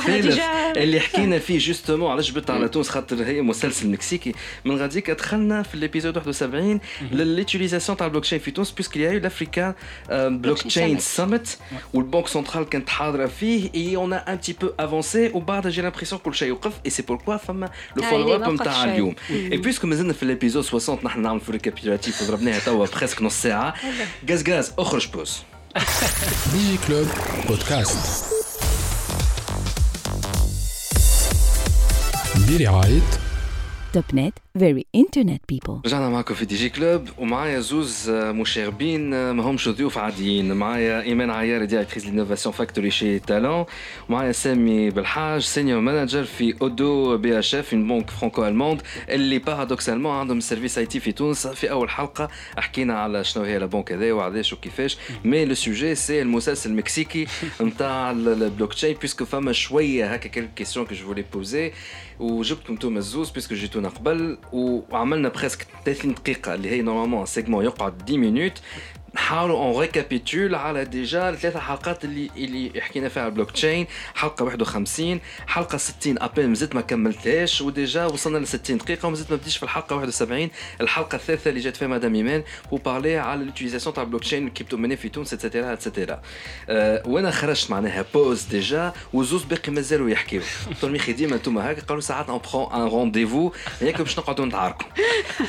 اللي حكينا فيه جوستومون علاش جبت على تونس خاطر هي مسلسل مكسيكي من غاديك دخلنا في ليبيزود 71 لليتيليزاسيون تاع البلوك تشين في تونس بيسك يا لافريكان بلوك تشين سمت والبنك سنترال كانت حاضره فيه اي اون ان تي بو افونسي وبعد جي لامبرسيون كل شيء يوقف et c'est pourquoi فما لو فولو اب نتاع اليوم اي بيسكو مازلنا في الابيزود 60 نحن نعمل في ريكابيتولاتيف وضربناها توا بريسك نص ساعه غاز غاز اخرج بوز ديجي كلوب بودكاست برعاية توب نت فيري انترنت بيبل رجعنا معكم في دي جي كلوب ومعايا زوز مشاغبين ما همش ضيوف عاديين. معايا إيمان عيار ديريكتريس لينوفاسيون فاكتوري شي تالون ومعايا سامي بالحاج سينيور مانجر في اودو بي اش اف اون بنك فرانكو الموند اللي بارادوكسالمون عندهم سيرفيس اي تي في تونس. في أول حلقة حكينا على شنو هي البنك هذا وعلاش وكيفاش مي لو سوجي سي المسلسل المكسيكي نتاع البلوك تشين بيسكو فما شوية هكا كيلك كيسيون كو جو فولي بوزي وجبتكم أنتم الزوز بيسكو جيتونا قبل وعملنا بريسك 30 دقيقة اللي هي نورمالمون سيجمون يقعد 10 مينوت نحاولوا اون ريكابيتول على ديجا الثلاث حلقات اللي اللي حكينا فيها البلوك تشين حلقة 51 حلقة 60 أبل مازلت ما كملتهاش وديجا وصلنا ل 60 دقيقة ومازلت ما بديش في الحلقة 71 الحلقة الثالثة اللي جات فيها مدام إيمان بو بارلي على لوتيليزاسيون تاع البلوك تشين الكريبتو موني في تونس اتسيتيرا اتسيتيرا أه وأنا خرجت معناها؟ بوز ديجا وزوز باقي مازالوا يحكيو. قلت لهم يا ديما أنتم هكا قالوا ساعات اون برون ان رونديفو ياك باش نقعدوا نتعاركوا.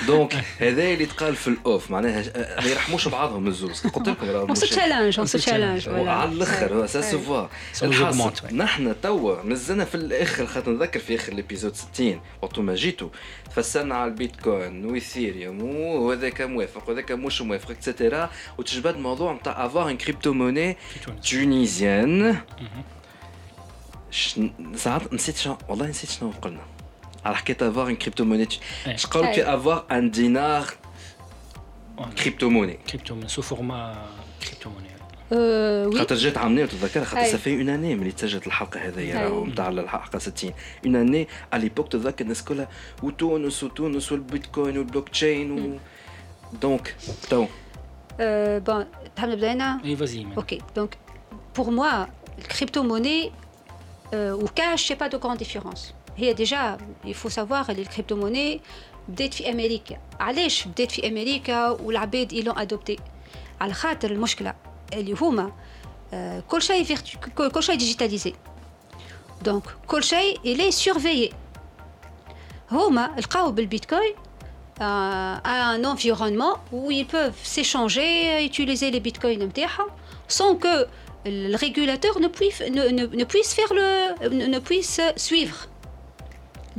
دونك هذا اللي تقال في الأوف. معناها ما يرحموش بعضهم. الزوز قلت لكم اون سو تشالنج اون سو تشالنج على الأخر سا سو فوا نحن توا مازلنا في الآخر خاطر نذكر في آخر الإبيزود 60 وقت ما جيتوا تفسرنا على البيتكوين وإيثيريوم وهذاك موافق وهذاك مش موافق اكسترا وتجبد الموضوع نتاع افوار ان كريبتو موني تونيزيان ساعات نسيت شنو والله نسيت شنو قلنا. على حكاية افوار ان كريبتو موني اش قالوا افوار ان دينار كريبتو موني كريبتو موني سو فورما كريبتو موني خاطر جات عامني وتتذكر خاطر سافي اون اني ملي تسجلت الحلقه هذيا نتاع الحلقه 60 اون اني على ليبوك تتذكر الناس كلها وتونس وتونس والبيتكوين والبلوك تشين و دونك تو بون تحب نبدا انا؟ اي فازي اوكي دونك بور موا الكريبتو موني وكاش سي با دو غران ديفيرونس هي ديجا يفو سافوار اللي الكريبتو موني بدات في امريكا علاش بدات في امريكا والعباد يلون ادوبتي على خاطر المشكله اللي هما كل شيء كل شيء ديجيتاليزي دونك كل شيء الي سورفيي هما لقاو بالبيتكوين ان انفيرونمون où ils peuvent s'échanger utiliser les bitcoins نتاعهم sans que le régulateur ne puisse, ne, ne, ne puisse faire le, ne, ne puisse suivre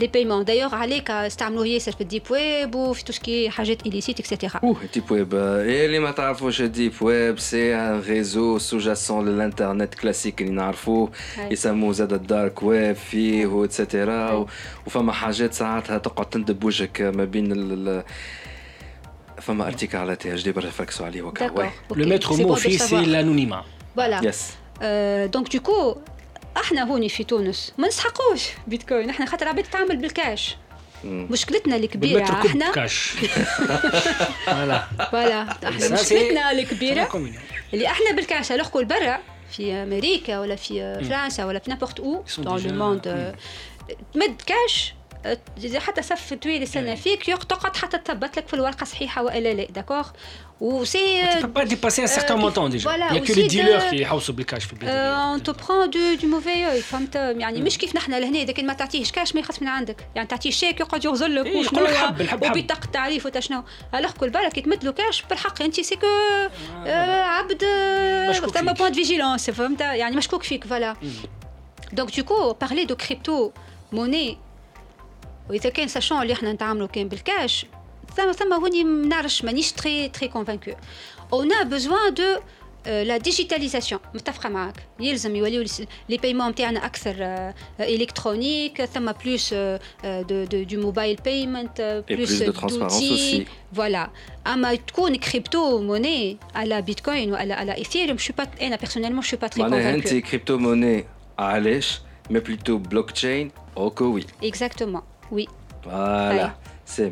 les paiements. D'ailleurs, عليك استعملوا ياسر في الديب ويب وفي tout ce qui est حاجات illicite, etc. Ouh, Deep Web. Et les matafouches Deep Web, c'est un réseau sous-jacent de l'internet classique اللي نعرفوه Ouais. يسموه زاد الدارك ويب فيه و اتسيتيرا وفما حاجات ساعاتها تقعد تندب وجهك ما بين ال ال- فما ارتيكل على تي اش دي برا ركزوا عليه وكا D'accord. Le ok. maître C'est mot bon de fille, c'est savoir. l'anonymat. Voilà. يس آه، دونك دوكو إحنا هوني في تونس ما نسحقوش بيتكوين إحنا خاطر عباد تتعامل بالكاش. مشكلتنا الكبيرة إحنا كاش. فوالا فوالا مشكلتنا الكبيرة. اللي إحنا بالكاش الوغ كل برا في أمريكا ولا في فرنسا ولا في نابورت أو دون لو موند تمد كاش حتى صف طويل يستنى فيك يق- تقعد حتى تثبت لك في الورقة صحيحة وإلا لا داكوغ وسي Tu peux pas dépasser un certain Euh, montant déjà. voilà, Il n'y a que aussi les dealers de- qui يحوسوا بالكاش في البلاد اون تو برون دو دو موفي اوي فهمت يعني مش كيف نحن لهنا اذا كان ما تعطيهش كاش ما يخاف من عندك يعني تعطيه شيك يقعد يغزل لك إيه، وشنو يقول لك حب، الحب حب. وبطاقه تعريف وتا شنو الوغ كل بالك كي تمد له كاش بالحق انت سيكو آه عبد مشكوك ثم فيك. بوان دو فيجيلونس فهمت يعني مشكوك فيك فوالا دونك دوكو بارلي دو كريبتو موني واذا كان ساشون اللي احنا نتعاملوا كان بالكاش ça m'a dit, je suis très, très convaincue. On a besoin de euh, la digitalisation. Les paiements sont euh, électroniques, plus euh, euh, de, de, du mobile payment, plus, Et plus de transparence aussi. Voilà. Ama une crypto-monnaie à la Bitcoin ou à la, à la Ethereum, je suis pas, eh, personnellement, je ne suis pas très convaincue. C'est crypto-monnaie à Alèche, mais plutôt blockchain, ok oui. Exactement, oui. Voilà, c'est.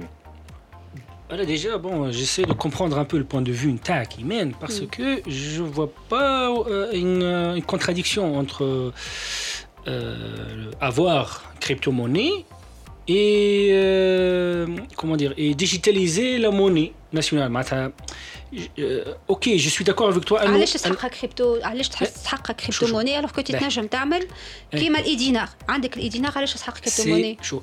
déjà, bon, j'essaie de comprendre un peu le point de vue Nta qui mène parce que je vois pas euh, une, euh, une contradiction entre euh, avoir crypto-monnaie et euh, comment dire et digitaliser la monnaie nationale. معناتها, euh, ok, je suis d'accord avec toi. أنه- علاش تسحقها كريبتو علاش تحس تسحقها كريبتو شو- موني الوغ كنت لا. تنجم تعمل إيه. كيما الاي دينار عندك الاي دينار علاش تسحق كريبتو موني c'est chaud.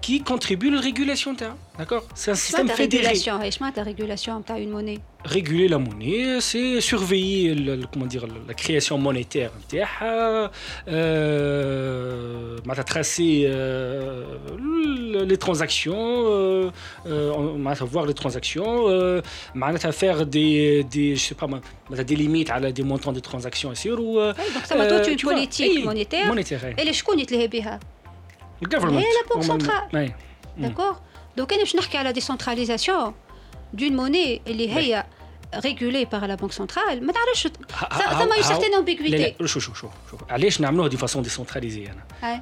qui contribue à la régulation. D'accord? C'est un système fédéré. Régulation, la régulation, tu une monnaie. Réguler la monnaie, c'est surveiller le, comment dire, la création monétaire, euh, euh tracer euh, les transactions, euh, euh, voir les transactions, euh, faire des, des, je sais pas, des limites à des montants de transactions. Ou, euh, donc, ça m'a toute une euh, politique monétaire. monétaire. Et les chkounis, les Le government. هي la banque normalement. centrale. أي. داكوغ دوك انا باش نحكي على ديسونتراليزاسيون دون موني اللي هي ريغولي بار لا بانك سنترال ما تعرفش ثم اون سيغتين لا امبيغويتي لا شوف شوف شوف شوف علاش نعملوها دي فاسون ديسونتراليزي انا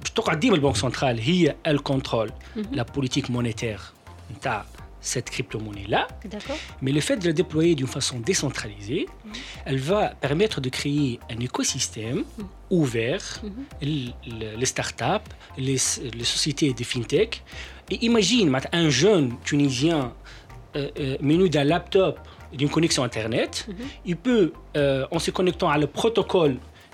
باش تقعد ديما البنك سنترال هي الكونترول لا بوليتيك مونيتير نتاع cette crypto-monnaie-là. Mais le fait de la déployer d'une façon décentralisée, mhm. elle va permettre de créer un écosystème mhm. ouvert, mhm. les, startups, les, sociétés de fintech. Et imagine un jeune Tunisien euh, euh menu d'un laptop, d'une connexion Internet, il peut, euh, en se connectant à le protocole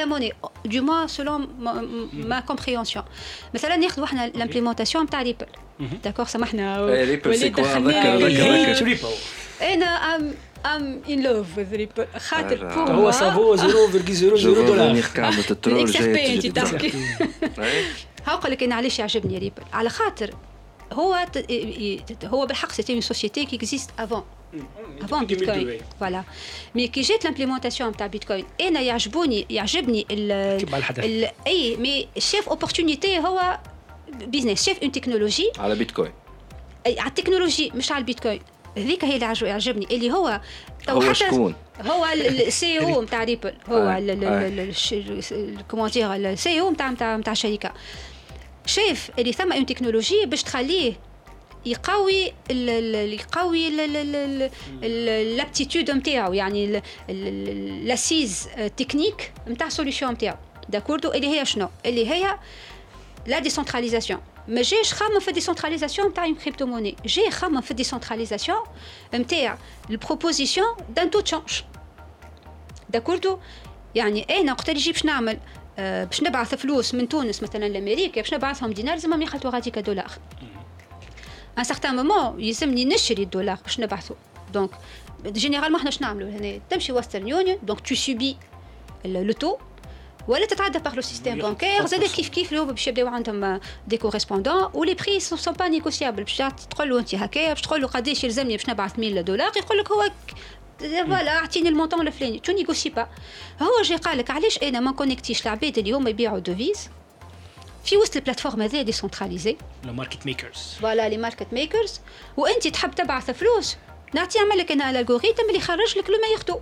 la monnaie, du moins selon ma, ma compréhension. مثلا ناخذ احنا l'implémentation نتاع ريبل داكور سامحنا إيه، ريبل سي وليد كوا؟ دخلنا ذكر- لي- ذكر- ذكر. ريبو انا ام ام ان لوف وذ ريبل خاطر آه. pour هو moi- سافو 0.00 جو دولار فوني كعبة الترول الإكسبيرت جاية تجي تحكي. تضحك. إيه. هقول لك انا علاش يعجبني ريبل على خاطر هو ت- هو بالحق سيتي اون سوسيتي كي اكزيست افون افون بيتكوين فوالا مي كي جات لامبليمونتاسيون نتاع بيتكوين انا يعجبوني يعجبني ال كيما الحدث ال اي مي شيف اوبورتونيتي هو بيزنس شيف اون تكنولوجي على بيتكوين أي على التكنولوجي مش على البيتكوين هذيك هي اللي عجب- يعجبني اللي هو تو هو حتى شكون؟ هو السي او نتاع ريبل هو آه، كومون دير السي او نتاع نتاع نتاع الشركه شايف اللي ثم اون تكنولوجي باش تخليه يقوي ال- يقوي لابتيتود نتاعو يعني لاسيز تكنيك نتاع سوليسيون نتاعو داكوردو اللي هي شنو؟ اللي هي لا ديسنتراليزاسيون ما جاش خامم في الديسنتراليزاسيون نتاع اون كريبتو موني جاي خامم في الديسنتراليزاسيون نتاع البروبوزيسيون دان تو تشانج داكوردو يعني أنا وقت اللي باش نعمل باش نبعث فلوس من تونس مثلا لأمريكا باش نبعثهم دينار لازمهم يخلطوا غاديك دولار ان سارتان مومون يلزمني نشري الدولار باش نبعثوا دونك جينيرالمون إحنا شنو نعملوا هنا تمشي وسترن يونيون دونك تو سوبي لو تو ولا تتعدى باغ لو سيستيم بانكير زاد كيف كيف هو باش يبداو عندهم دي كوريسبوندون ولي بري سون با نيغوسيابل باش تقول له أنت هكايا باش تقول له قداش يلزمني باش نبعث 1000 دولار يقول لك هو فوالا اعطيني المونطون الفلاني تو نيغوسي با هو جاي قال لك علاش أنا ما كونيكتيش العباد اللي هما يبيعوا دوفيز في وسط البلاتفورم هذه ديسونتراليزي الماركت ميكرز فوالا لي ماركت ميكرز وانت تحب تبعث فلوس نعطي يعمل لك أنا الالغوريثم اللي يخرج لك لو ما ياخذو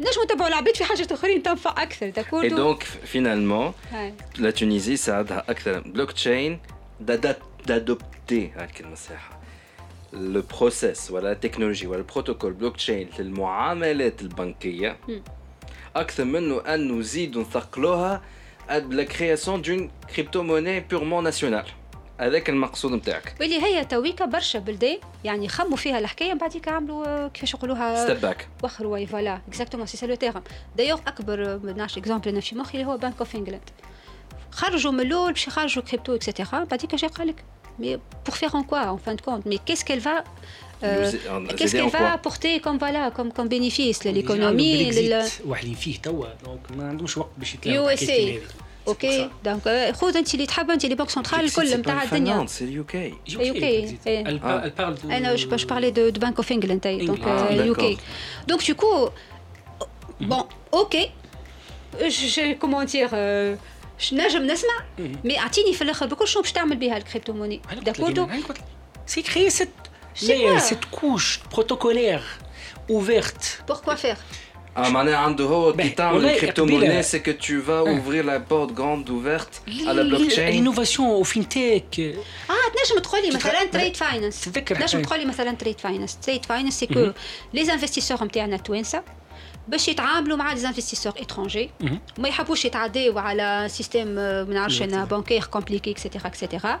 نجموا نتبعوا العباد في حاجات اخرين تنفع اكثر اي داكوردو دونك فينالمون هاي. لا تونيزي ساعدها اكثر بلوك تشين دادوبتي هاي الكلمه الصحيحه لو بروسيس ولا التكنولوجي ولا البروتوكول بلوك تشين للمعاملات البنكيه مم. اكثر منه ان نزيد نثقلوها لا كرياسيون دون كريبتو موني بيرمون ناسيونال هذاك المقصود نتاعك. واللي هي تويكا برشا بلدان يعني خموا فيها الحكاية من بعديك عملوا كيفاش يقولوها؟ ستيب باك وخروا وي فوالا. اكزاكتومون سي سا لو تيرم دايوغ أكبر ما نعرفش اكزومبل أنا في مخي اللي هو بانك اوف انجلاند خرجوا من الأول باش يخرجوا كريبتو اكسيتيرا بعديك جاي قال لك مي بور فيغ اون كوا اون فان دو كونت مي كيس كيل فا qu'est-ce qu'elle va apporter comme voilà comme comme bénéfice l'économie لل... واحدين فيه توا دونك ما عندهمش وقت باش اس اي اوكي دونك خذ انت اللي تحب انت لي بنك سنترال الكل نتاع الدنيا سي اليو كي UK, eh. انا جو باش بارلي دو دو بانك اوف انجلاند دونك Ah, يو d'accord. كي دونك du coup bon اوكي كومون دير نجم نسمع مي اعطيني في الاخر بكل شنو باش تعمل بها الكريبتو موني داكوردو C'est créer cette, C'est layer, quoi cette couche protocolaire ouverte. بوركوا فير Ah, معناها عنده هو كي باه، تعمل والله الكريبتو قبيلة. موني سي كو تو فا اوفرير لا بورت غراند اوفرت على بلوك تشين L'innovation au fintech. اه تنجم تقول لي مثلا تتخ- تريد فاينانس تتذكر تنجم حاجة. تقول لي مثلا تريد فاينانس تريد فاينانس سي كو لي انفستيسور نتاعنا توانسه باش يتعاملوا مع لي انفستيسور اترونجي مهم. ما يحبوش يتعداو على سيستيم ما نعرفش انا بانكير كومبليكي اكسيتيرا اكسيتيرا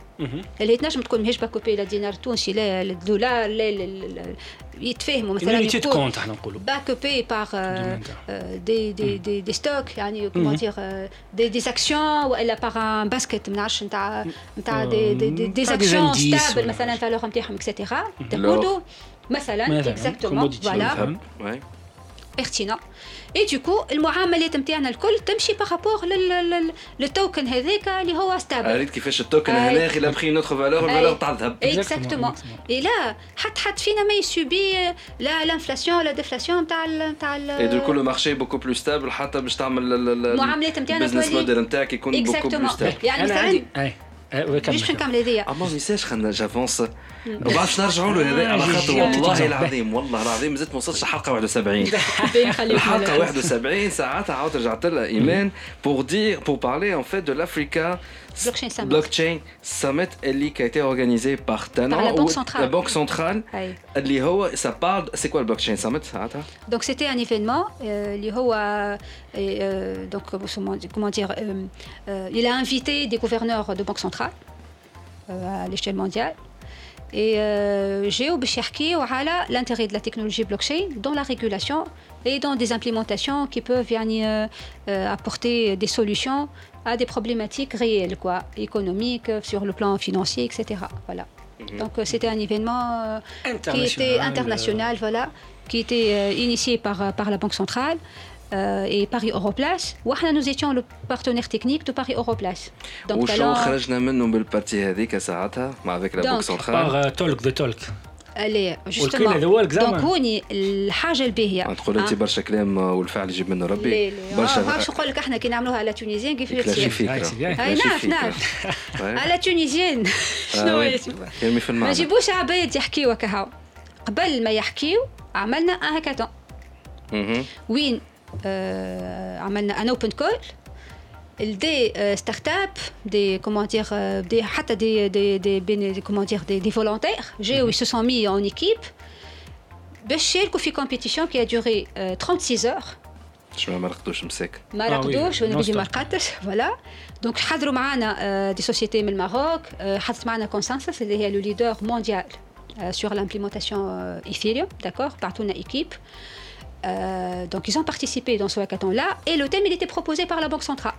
مهم. اللي تنجم تكون ماهيش باكوبي لا دينار تونسي لا الدولار لا لا- لا- يتفاهموا Une مثلا unité de يكون compte احنا نقولوا. باكوبي باغ Domaine. دي دي دي دي ستوك يعني كومون دير دي دي اكسيون والا باغ ان باسكت ما نعرفش نتاع نتاع دي دي دي دي نتاع des اكسيون indices ستابل ولا مثلا حاجة. فالور نتاعهم اكسيتيرا تاخذوا مثلا مثلاً، اكزاكتومون commodity. فوالا فهمت. اي دوكو المعاملات نتاعنا الكل تمشي بارابور للتوكن هذاك اللي هو ستابل قريت كيفاش التوكن. هنا الا بخي نوتخ فالور. الفالور تاع الذهب اكزاكتومون. اي لا حتى حد فينا ما يسوبي لا لانفلاسيون ولا ديفلاسيون نتاع نتاع اي دوكو لو مارشي بوكو بلو ستابل حتى باش تعمل المعاملات نتاعنا البزنس موديل نتاعك يكون بوكو بلو اكزاكتومون ستابل يعني مثلا باش نكمل هذيا اما ما نساش خلينا جافونس ما بعرفش نرجعوا له هذا على خاطر والله العظيم والله العظيم مازلت ما وصلتش الحلقة 71 الحلقة 71 ساعات عاود رجعت لها ايمان بور دير بور بارلي ان فيت دو لافريكا Blockchain Summit. Blockchain Summit, qui a été organisée par Tana. Par la Banque Centrale. La Banque Centrale. Ça parle. C'est quoi le Blockchain Summit Donc c'était un événement. Euh, euh, donc comment dire, euh, euh, il a invité des gouverneurs de Banque Centrale euh, à l'échelle mondiale. Et j'ai observé l'intérêt de la technologie blockchain dans la régulation et dans des implémentations qui peuvent apporter des solutions à des problématiques réelles, quoi, économiques, sur le plan financier, etc. Voilà. Donc euh, c'était un événement euh, qui était international, voilà, qui était euh, initié par, par la Banque centrale. Et Paris Europlace. nous étions le partenaire technique de Paris Europlace. Donc, alors... avec la Banque centrale. Par Talk the Talk. لا جوستومون دونك هوني الحاجة الباهيه تقول انت برشا كلام والفعل يجيب منه ربي برشا ما باش نقول لك إحنا كي نعملوها على تونيزيان كيف فكره اي نعرف نعرف على تونيزيان شنو يرمي في المعنى ما نجيبوش عباد يحكيو كهو قبل ما يحكيو عملنا ان هاكاتون وين عملنا ان اوبن كول دي آه ستارت اب دي كومون دير آه، دي حتى دي دي دي بين- دي كومون دير دي, دي فولونتير جاو ils se sont mis en équipe باش يشاركوا في كومبيتيسيون qui a duré آه 36 heures شو ما رقدوش مساك ما آه وي، رقدوش وانا بيجي ما non-stop. رقدتش فوالا دونك حضروا معنا آه، دي سوسيتي من الماروك آه، حضرت معنا كونسنسس اللي هي لو ليدر مونديال sur l'implémentation euh, Ethereum, d'accord, par toute équipe. Euh, donc ils ont participé dans ce hackathon-là et le thème il était proposé par la Banque centrale.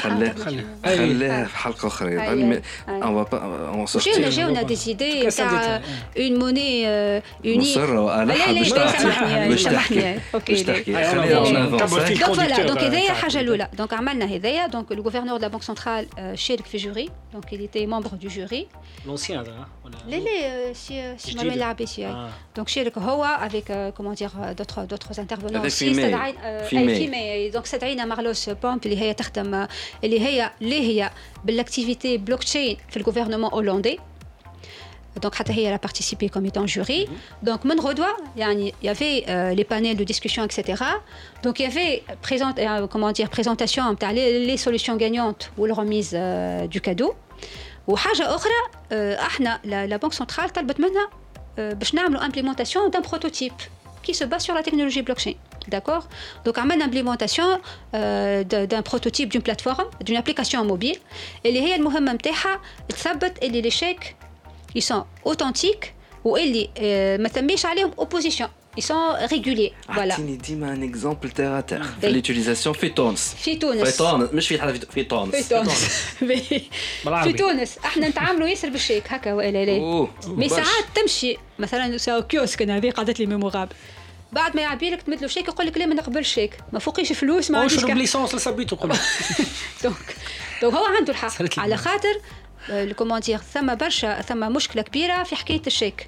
خليها في حلقه اخرى أي، يعني أي. اون با اون جاونا سورتي جاونا دي زيدي كاسة تاع ديتها. اون موني اونيك مصر والحها لا، لا، باش لا، تحكي سامحني، باش سامحني. تحكي أوكي، باش لا. تحكي أي، خليها أنا اون نكبر افونس في دونك فوالا conducteur, دونك هذايا تاع- حاجه الاولى دونك عملنا هذايا دونك لو غوفرنور دو بانك سنترال شارك في جوري دونك il était membre du jury لونسيان هذا ولا لا لا سي سي جديدة. مروان العباسي آه. دونك شارك هو avec كومون دير دوتر دوتر انترفونون هذا في ماي. في في ماي. في ماي دونك استدعينا مارلوس بومب اللي هي تخدم اللي هي اللي هي بالاكتيفيتي بلوك تشين في الجوفرنمون هولندي Donc, حتى هي elle a participé comme étant jury. Donc, من غدوة يعني il y avait euh, les panels de discussion, etc. Donc, il y avait présente, euh, comment dire, présentation نتاع les, les solutions gagnantes ou la remise euh, du cadeau. وحاجة أخرى euh, احنا la, la Banque centrale طلبت منا euh, باش نعملوا implémentation d'un prototype qui se base sur la technologie blockchain. D'accord? Donc, on a l'implémentation euh, d'un prototype d'une plateforme, d'une application mobile. Et les réels Mohamed Mteha, les échecs, ils sont authentiques ou ils euh, ne opposition. ils sont réguliers. Ah, voilà. Dima un exemple terre à terre. L'utilisation Fitons. Fitons. Fitons. مش في حدا Fitons. Fitons. Fitons. إحنا نتعاملوا ياسر بالشيك هكا ولا لا. مي ساعات تمشي مثلا كيوسك أنا هذه قعدت لي ميمورابل. بعد ما يعبي لك تمد له شيك يقول لك لا ما نقبل شيك ما فوقيش فلوس ما عنديش شرب ليسونس لسبيته قبل دونك دونك هو عنده الحق على خاطر الكومونتير ثم برشا ثم مشكله كبيره في حكايه الشيك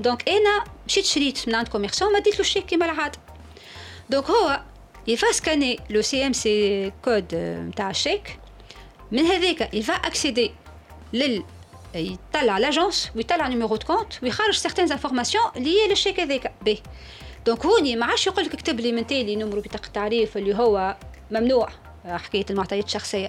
دونك أنا مشيت شريت من عند كوميرسون ما ديتلو الشيك كيما العاده دونك هو يفا سكاني لو سي ام سي كود نتاع الشيك من هذاك يفا اكسيدي لل يطلع لاجونس ويطلع نيميرو دو كونت ويخرج سيغتان انفورماسيون لي للشيك هذاك باهي دونك هوني ما عادش يقول لك اكتب لي من تالي نمرو بطاقه التعريف اللي هو ممنوع حكايه المعطيات الشخصيه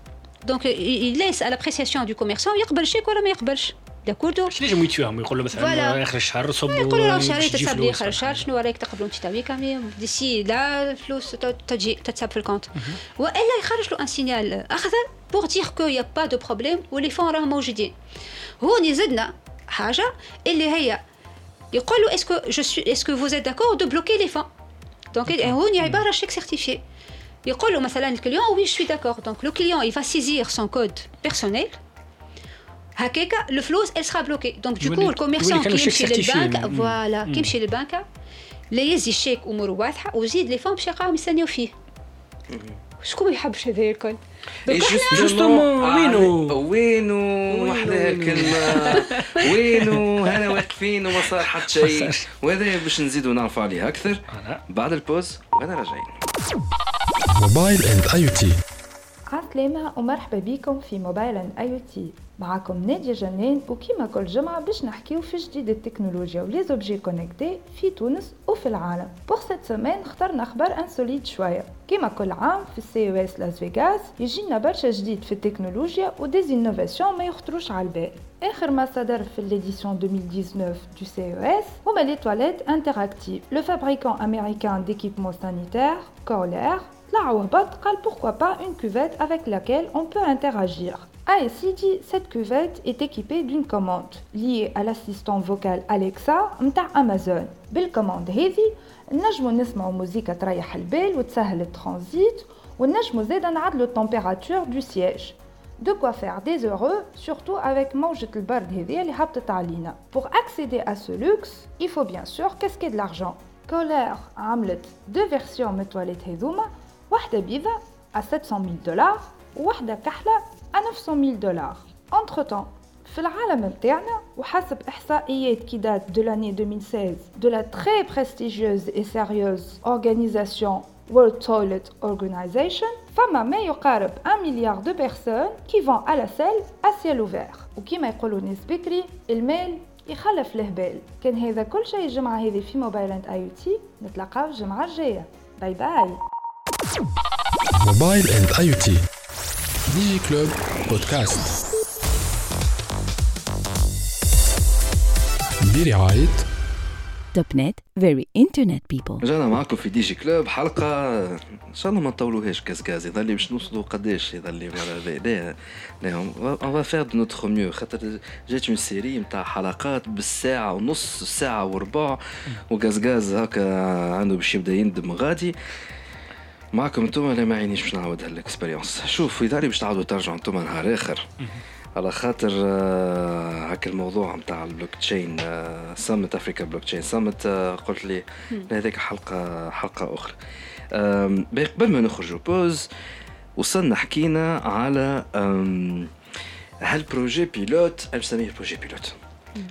دونك يليس على لابريسياسيون دو كوميرسون يقبل الشيك ولا ما يقبلش داكوردو شنو يجم يتفاهم يقول له مثلا اخر الشهر صب يقول له شهري تتساب لي اخر الشهر شنو رايك تقبلوا انت تاويك ديسي لا الفلوس تجي تتساب في الكونت والا يخرج له ان سينيال اخضر بور دير كو يا با دو بروبليم ولي فون راهم موجودين هوني زدنا حاجه اللي هي يقول له اسكو جو سوي اسكو فوز êtes داكور دو بلوكي لي فون دونك هوني عباره شيك سيرتيفيي يقول له مثلا الكليون وي جو سوي داكور دونك لو كليون il va saisir son code personnel هكاك الفلوس elle sera bloquée دونك دوكو الكوميرسون كي يمشي للبنك فوالا كي يمشي للبنك لا يزي الشيك اموره واضحه وزيد لي فون باش يلقاهم يستناو فيه شكون ما يحبش هذا الكل جوستومون وينو وينو وحده الكلمه وينو هنا واقفين وما صار حتى شيء وهذا باش نزيدوا نعرفوا عليه اكثر بعد البوز وانا راجعين موبايل إند آي تي. عسلامة ومرحبا بكم في موبايل إند آي تي. معكم نادية جنان وكيما كل جمعة باش نحكيو في جديد التكنولوجيا ولي زوبجي كونيكتي في تونس وفي العالم. بوغ سيت سيمين اخترنا أخبار انسوليت شوية. كيما كل عام في السي أو اس لاس فيغاس يجينا برشا جديد في التكنولوجيا وديز انوفاسيون ما يخطروش على البال. آخر ما صدر في l'édition 2019 du CES هما لي تواليت انتراكتيف لو فابريكون امريكان d'équipements sanitaires Kohler طلع وهبط قال pourquoi pas une cuvette avec laquelle on peut interagir ASI dit cette cuvette est équipée d'une commande liée à l'assistant vocal Alexa متاع Amazon بالكوماند هذه نجمو نسمعو موسيقى تريح البال وتسهل الترانزيت ونجمو زادا نعدلو التمبيراتور دو سياج De quoi faire des heureux, surtout avec موجة البرد هذه اللي هبطت علينا. Pour accéder à ce luxe, il faut bien sûr casquer de l'argent. Kohler عملت deux versions من التواليت هذوما واحدة بيضة à 700 000 دولار وواحدة كحلة à 900 000 دولار. Entre temps, في العالم متاعنا وحسب إحصائيات qui date de l'année 2016 de la très prestigieuse et sérieuse organisation World Toilet Organization, فما ما يقارب 1 مليار personnes qui vont à la salle à ciel ouvert. وكيما يقولوا الناس بكري المال يخلف الهبال. كان هذا كل شيء الجمعة هذه في موبايل إند آي تي نتلاقاو الجمعة الجاية. باي باي. موبايل اند اي تي ديجي كلوب بودكاست برعاية توب نت فيري انترنت بيبل رجعنا معكم في دي جي كلوب حلقة إن شاء الله ما نطولوهاش كازكاز يظل لي باش نوصلوا قداش يظل لي. لا لا. اون فا فير دو نوتر ميو خاطر جات اون سيري نتاع حلقات بالساعة ونص ساعة وربع. وكازكاز هكا عنده باش يبدا يندم غادي. معكم أنتم لا ما عينيش باش نعاود هالاكسبيريونس. شوف اذا باش تعاودوا ترجعوا أنتم نهار آخر. على خاطر آه، هاك الموضوع نتاع البلوك تشين سمت افريكا بلوك تشين سمت قلت لي هذيك حلقة حلقة أخرى. قبل ما نخرجوا بوز وصلنا حكينا على هالبروجي بيلوت أنا نسميه بروجي بيلوت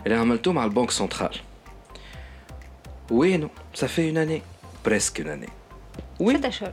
اللي عملتوه مع البنك سنترال. وينو؟ سافي اون اني بريسك اون اني وين؟ ستة اشهر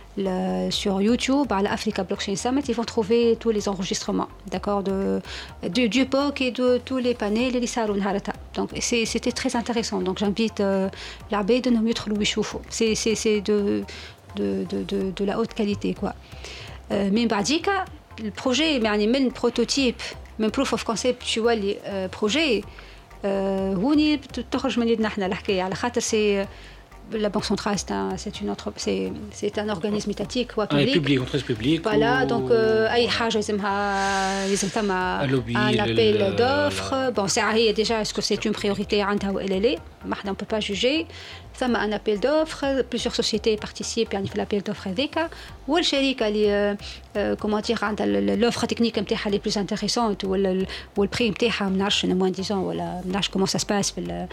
le, sur YouTube, à l'Africa Blockchain Summit, ils vont trouver tous les enregistrements, d'accord, de, de, du POC et de tous les panels les salons Harata. Donc c'était très intéressant. Donc j'invite euh, l'abbé de nous mettre Louis Choufou. C'est de, de, de, de, la haute qualité, quoi. Euh, mais Bardika, le projet, mais même prototype, même proof of concept, tu vois, les euh, projets, euh, c'est الحكايه على خاطر سي la Banque centrale, c'est un, c'est une entre, c'est, c'est un organisme étatique ou Ouais, public. public, entreprise publique. Voilà, ou- donc euh, أي حاجة يلزمها يلزم ثم Un lobby, un le- appel le- d'offres. Bon, c'est هي déjà est-ce que c'est une priorité عندها ولا لا؟ ما حدا on peut pas juger. ثم un appel d'offres, plusieurs sociétés participent يعني في l'appel d'offres هذاك والشركة اللي euh, comment dire عندها ال- ال- l'offre technique نتاعها les plus intéressantes ولا ال- والبري نتاعها ما نعرفش moins disant ولا ما نعرفش comment ça se passe في ال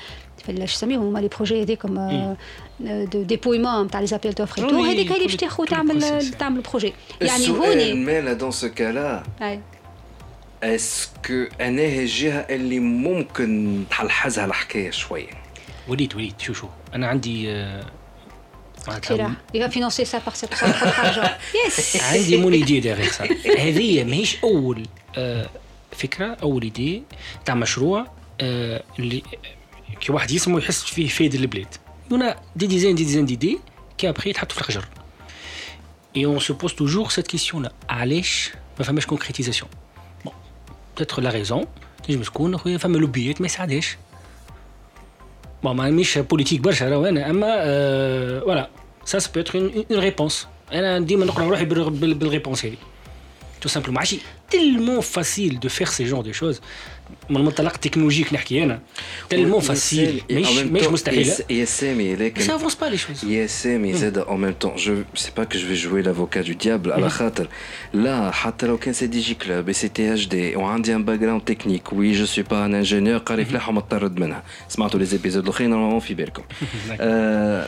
في ال- شو يسميهم هما لي بروجي هذيك كوم دو ديبويمون نتاع لي زابيل دوفر تو هذيك هي اللي باش تاخذ تعمل. تعمل بروجي يعني هوني مالا دون سو كالا. اسكو أنا هي الجهه اللي ممكن تحلحزها الحكاية شوية وليد وليد شو شو أنا عندي il va financer ça par cette propre argent. Yes. عندي مون ايدي ديغيغ سا هذه ماهيش اول فكره اول ايدي تاع مشروع اللي كي واحد يسمو يحس فيه فايد البلاد يونا دي ديزين دي ديزين ديدي كي ابخي يتحطوا في الحجر اي اون سو بوز توجور سيت كيسيون لا علاش ما فماش كونكريتيزاسيون بون بتاتر لا ريزون تنجم تكون خويا فما لوبيات ما يساعدهاش بون ما مش بوليتيك برشا راهو انا اما آه، فوالا سا سو بو اتر اون ريبونس انا ديما نقرا روحي بال- بال- بالريبونس هذه تو سامبلومون ماشي تيلمون فاسيل دو فير سي جون دو شوز من المنطلق التكنولوجيك نحكي انا تيلمون فاسيل ماهيش ماهيش مستحيله يا سامي بس لكن افونس با لي شوز يا سامي زاد en même temps je c'est pas que je vais jouer l'avocat du diable على خاطر لا حتى لو كان سي دي جي كلوب سي تي اتش دي وعندي ان باك جراوند تكنيك وي جو سوي با ان انجينيور قاري فلاح ومطرد منها سمعتوا لي زيبيزود الاخرين نورمالمون في بالكم آه،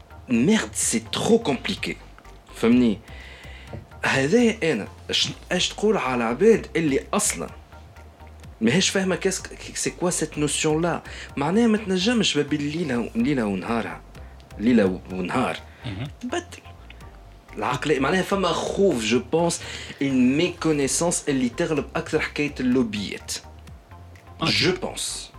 merde c'est trop compliqué فهمني هذا انا اش اش تقول على عباد اللي اصلا ماهيش فاهمه كاس سي كوا سيت نوسيون لا معناها ما تنجمش ما بين ليله ليله ونهارها ليله ونهار بدل العقل معناها فما خوف جو بونس ان ميكونيسونس اللي تغلب اكثر حكايه اللوبيات جو بونس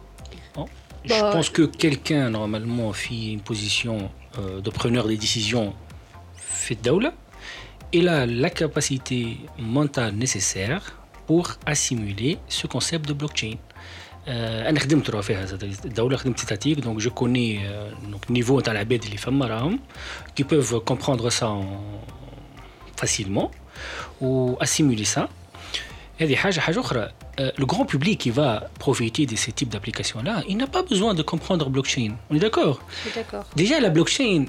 Je Bah, pense que quelqu'un, normalement, fait une position euh, de preneur des décisions fait Daoula, il a la capacité mentale nécessaire pour assimiler ce concept de blockchain. Euh, انا خدمت راه فيها زاد الدوله خدمت ستاتيك دونك جو كوني دونك نيفو تاع العباد اللي فما راهم كي بوف كومبروندر سا facilement ou assimiler ça هذه حاجة حاجة أخرى le grand public qui va profiter de ces types d'applications-là, il n'a pas besoin de comprendre blockchain. On est d'accord Je suis d'accord. Déjà, la blockchain,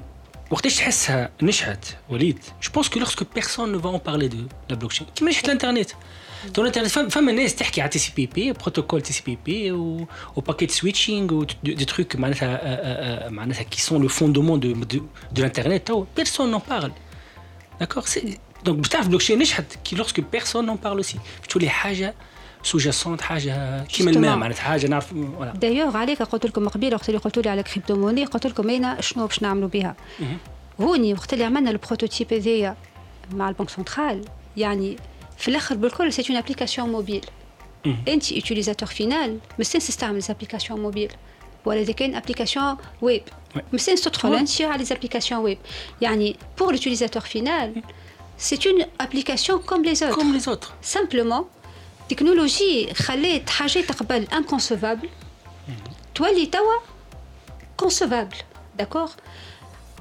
وقتاش تحسها نشأت وليد je pense que lorsque personne ne va en parler de la blockchain كيما نشأت الانترنت dans l'internet فما فما ناس تحكي على تي سي بي بي بروتوكول تي سي بي بي و باكيت سويتشينغ و دي تروك معناتها آه، آه، معناتها qui sont le fondement de de, de l'internet تو personne n'en parle d'accord c'est donc بتعرف blockchain نشأت كي lorsque personne n'en parle aussi تولي حاجه sous-jacente حاجه كيما Justement. الماء معناتها حاجه نعرف voilà دايوغ عليك قلت لكم قبيله وقت اللي قلتوا لي على كريبتو موني قلت لكم انا شنو باش نعملوا بها هوني وقت اللي عملنا البروتوتيب هذايا مع البنك سنترال يعني في الاخر بالكل سي اون ابليكاسيون موبيل انت يوتيليزاتور فينال مستنس تستعمل ليزابليكاسيون موبيل ولا اذا كان ابليكاسيون ويب Ouais. مستنس تدخل انت على ليزابليكاسيون ويب يعني بور لوتيليزاتور فينال سي اون ابليكاسيون كوم لي اوتر comme les autres سامبلومون تكنولوجي خلات حاجات قبل انكونسيفابل تولي توا كونسيفابل داكوغ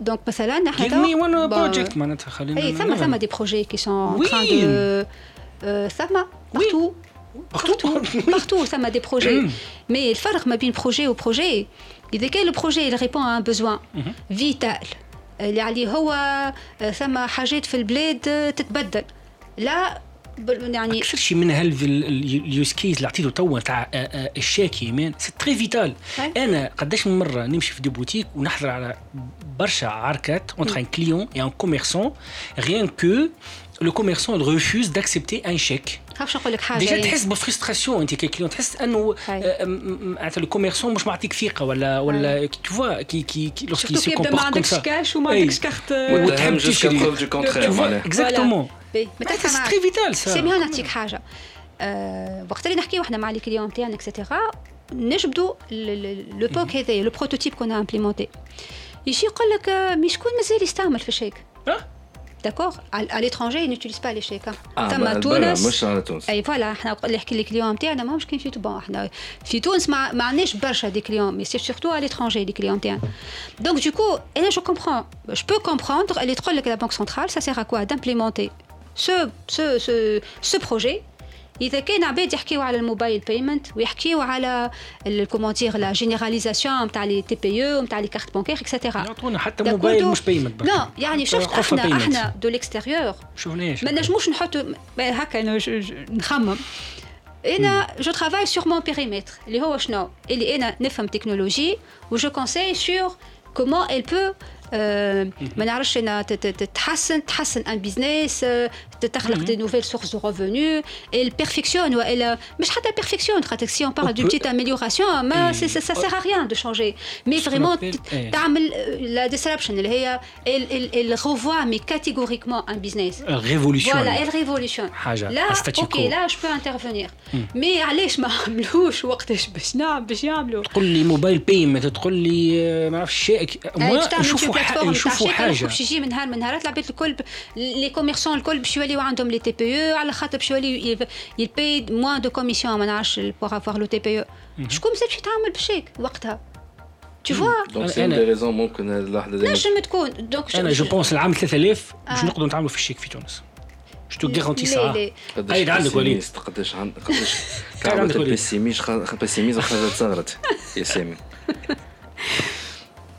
دونك مثلا إحنا give me one project معناتها خلينا اي ثم نعمل. ثم دي بروجي كي سون Oui. train de euh, ثم partout. Partout. Partout. ثم دي بروجي مي الفرق ما بين بروجي وبروجي اذا كان البروجي répond à un besoin. Vital. اللي عليه هو ثم حاجات في البلاد تتبدل لا يعني أكثر شيء من هاليوز كيس اللي عطيته توا تاع الشاكي مان سي تري فيتال. أنا قداش من مره نمشي في دي بوتيك ونحضر على برشا عركات اونتر ان كليون اي ان كوميرسون ريان كو لو كوميرسون ريفوز داكسبتي ان شيك خافش نقول لك حاجه ديجا يعني. تحس بفرستراسيون انت ككليون تحس انه هاي. آه، م- م- معناتها لو كوميرسون مش معطيك ثقه ولا ولا تو فوا كي كي كي لوسكي سورتو سي كي يبدا ما كومبورت كوم عندكش سا كاش وما أي. عندكش كارت وتهم وتحب جوسكا تشري. بروف دو كونترير Tu vois, معناها exactement. باهي معناتها سي تري فيتال سي سا ميون نعطيك حاجه آه، وقت اللي نحكيو احنا مع لي كليون تاعنا اكسيتيرا نجبدوا لو بوك هذا لو بروتوتيب كنا امبليمونتي يجي يقول لك آه، مي شكون مازال يستعمل في الشيك آه. داكور على ليترونجي نوتيليز با لي شيك آه، ثم برا- تونس مش على تونس اي فوالا احنا اللي يحكي لي كليون تاعنا ماهمش كاين في بون احنا في تونس ما ما عندناش برشا دي كليون مي سي سورتو على ليترونجي دي كليون تاعنا دونك du coup انا جو كومبرون جو بو كومبروندر اللي تقول لك لا بنك سنترال سا سير ا كوا دامبليمونتي سو سو سو سو بروجي اذا كان عباد يحكيو على الموبايل بيمنت ويحكيو على كومون دير لا جينيراليزاسيون نتاع لي تي بي او نتاع لي كارت بانكير اكسيتيرا يعطونا حتى موبايل مش بيمنت لا يعني شفت احنا احنا دو ليكستيريور شفناش ما نجموش نحطوا ما هكا أنا ج- ج- نخمم انا جو ترافاي سور مون بيريمتر اللي هو شنو اللي انا نفهم تكنولوجي وجو كونساي سور كومون elle peut آه، ما نعرفش انا ت- ت- تتحسن تحسن ان بيزنس تخلق دي نوفيل سورس دو ريفوني البيرفكسيون والا مش حتى البيرفكسيون خاطر سي اون بارل دو On peut- بتيت امélioration ما سي سا سير ا ريان دو شانجي مي Ce qu'on فريمون appelle- eh. تعمل لا ديسربشن اللي هي الريفوا مي كاتيغوريكمون ان بيزنس ريفولوسيون فوالا الريفولوشن حاجه لا statu اوكي quo. لا جو بو انترفونير مي علاش ما عملوش وقتاش باش نعمل باش يعملوا تقول لي موبايل بيمنت تقول لي آه، ما نعرفش شيء ما نشوفوا ح- نشوفوا حاجه باش يجي من نهار من نهارات العباد الكل ب- لي كوميرسون الكل باش يوليو عندهم لي تي بي أو على خاطر باش يوليو يباي موان دو كوميسيون ما نعرفش بوغ افوار لو تي بي أو شكون مازال باش يتعامل بالشيك وقتها؟ أنا- سي أنا- دي ريزون ممكن هذه اللحظه ديما نجم تكون؟ دونك أنا جو بونس العام 3000 باش آه. نقدروا نتعاملوا في الشيك في تونس. جو تو لا قداش هاي عندك وليد. قداش عندك قداش كان عندك وليد. البيسيميش خ- بيسيميزم خرجت صغرت. يا سامي.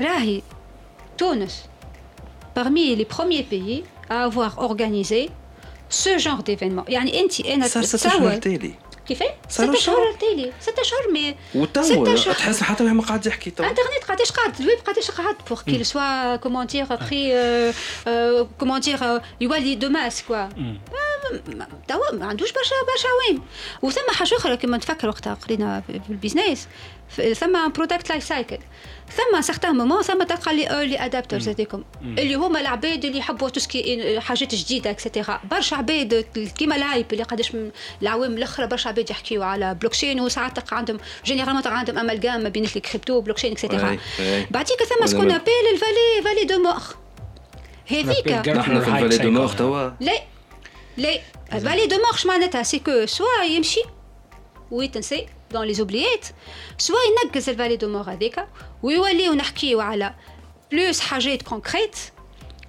راهي تونس parmi les premiers pays à avoir organisé ce genre d'événement يعني انت انا صار ست تصور شهور تالي كيفاه؟ صار ست شهور شهر. على التالي ست شهور مي وتوا ستة شهور. تحس حتى واحد ما قاعد يحكي توا انترنت قداش قعد الويب قداش قعد بور كيل سوا كومون دير بري كومون دير يولي دو ماس كوا توا ما عندوش برشا برشا وين وثم حاجه اخرى كما نتفكر وقتها قرينا في في البيزنس ف- ثم برودكت لايف سايكل ثم سارتان مومون ثم تلقى لي ايرلي ادابترز هذيكم. اللي هما العباد اللي يحبوا توسكي حاجات جديدة اكسترا برشا عباد كيما الهايب اللي قداش من العوام الأخرى برشا عباد يحكيو على بلوكشين وساعات تلقى عندهم جينيرالمون تلقى عندهم امالجام ما بين الكريبتو اكسترا أي، أي. بعديك ثم سكون ابيل الفالي فالي دو مور هذيك. نحن في الفالي دو نور توا. لا لا فالي دو مارش معناتها سي كو سوا يمشي ويتنسي دون لي زوبليات سوا ينقز الفالي دو مور هذيك ويوليو نحكيو على بلوس حاجات كونكريت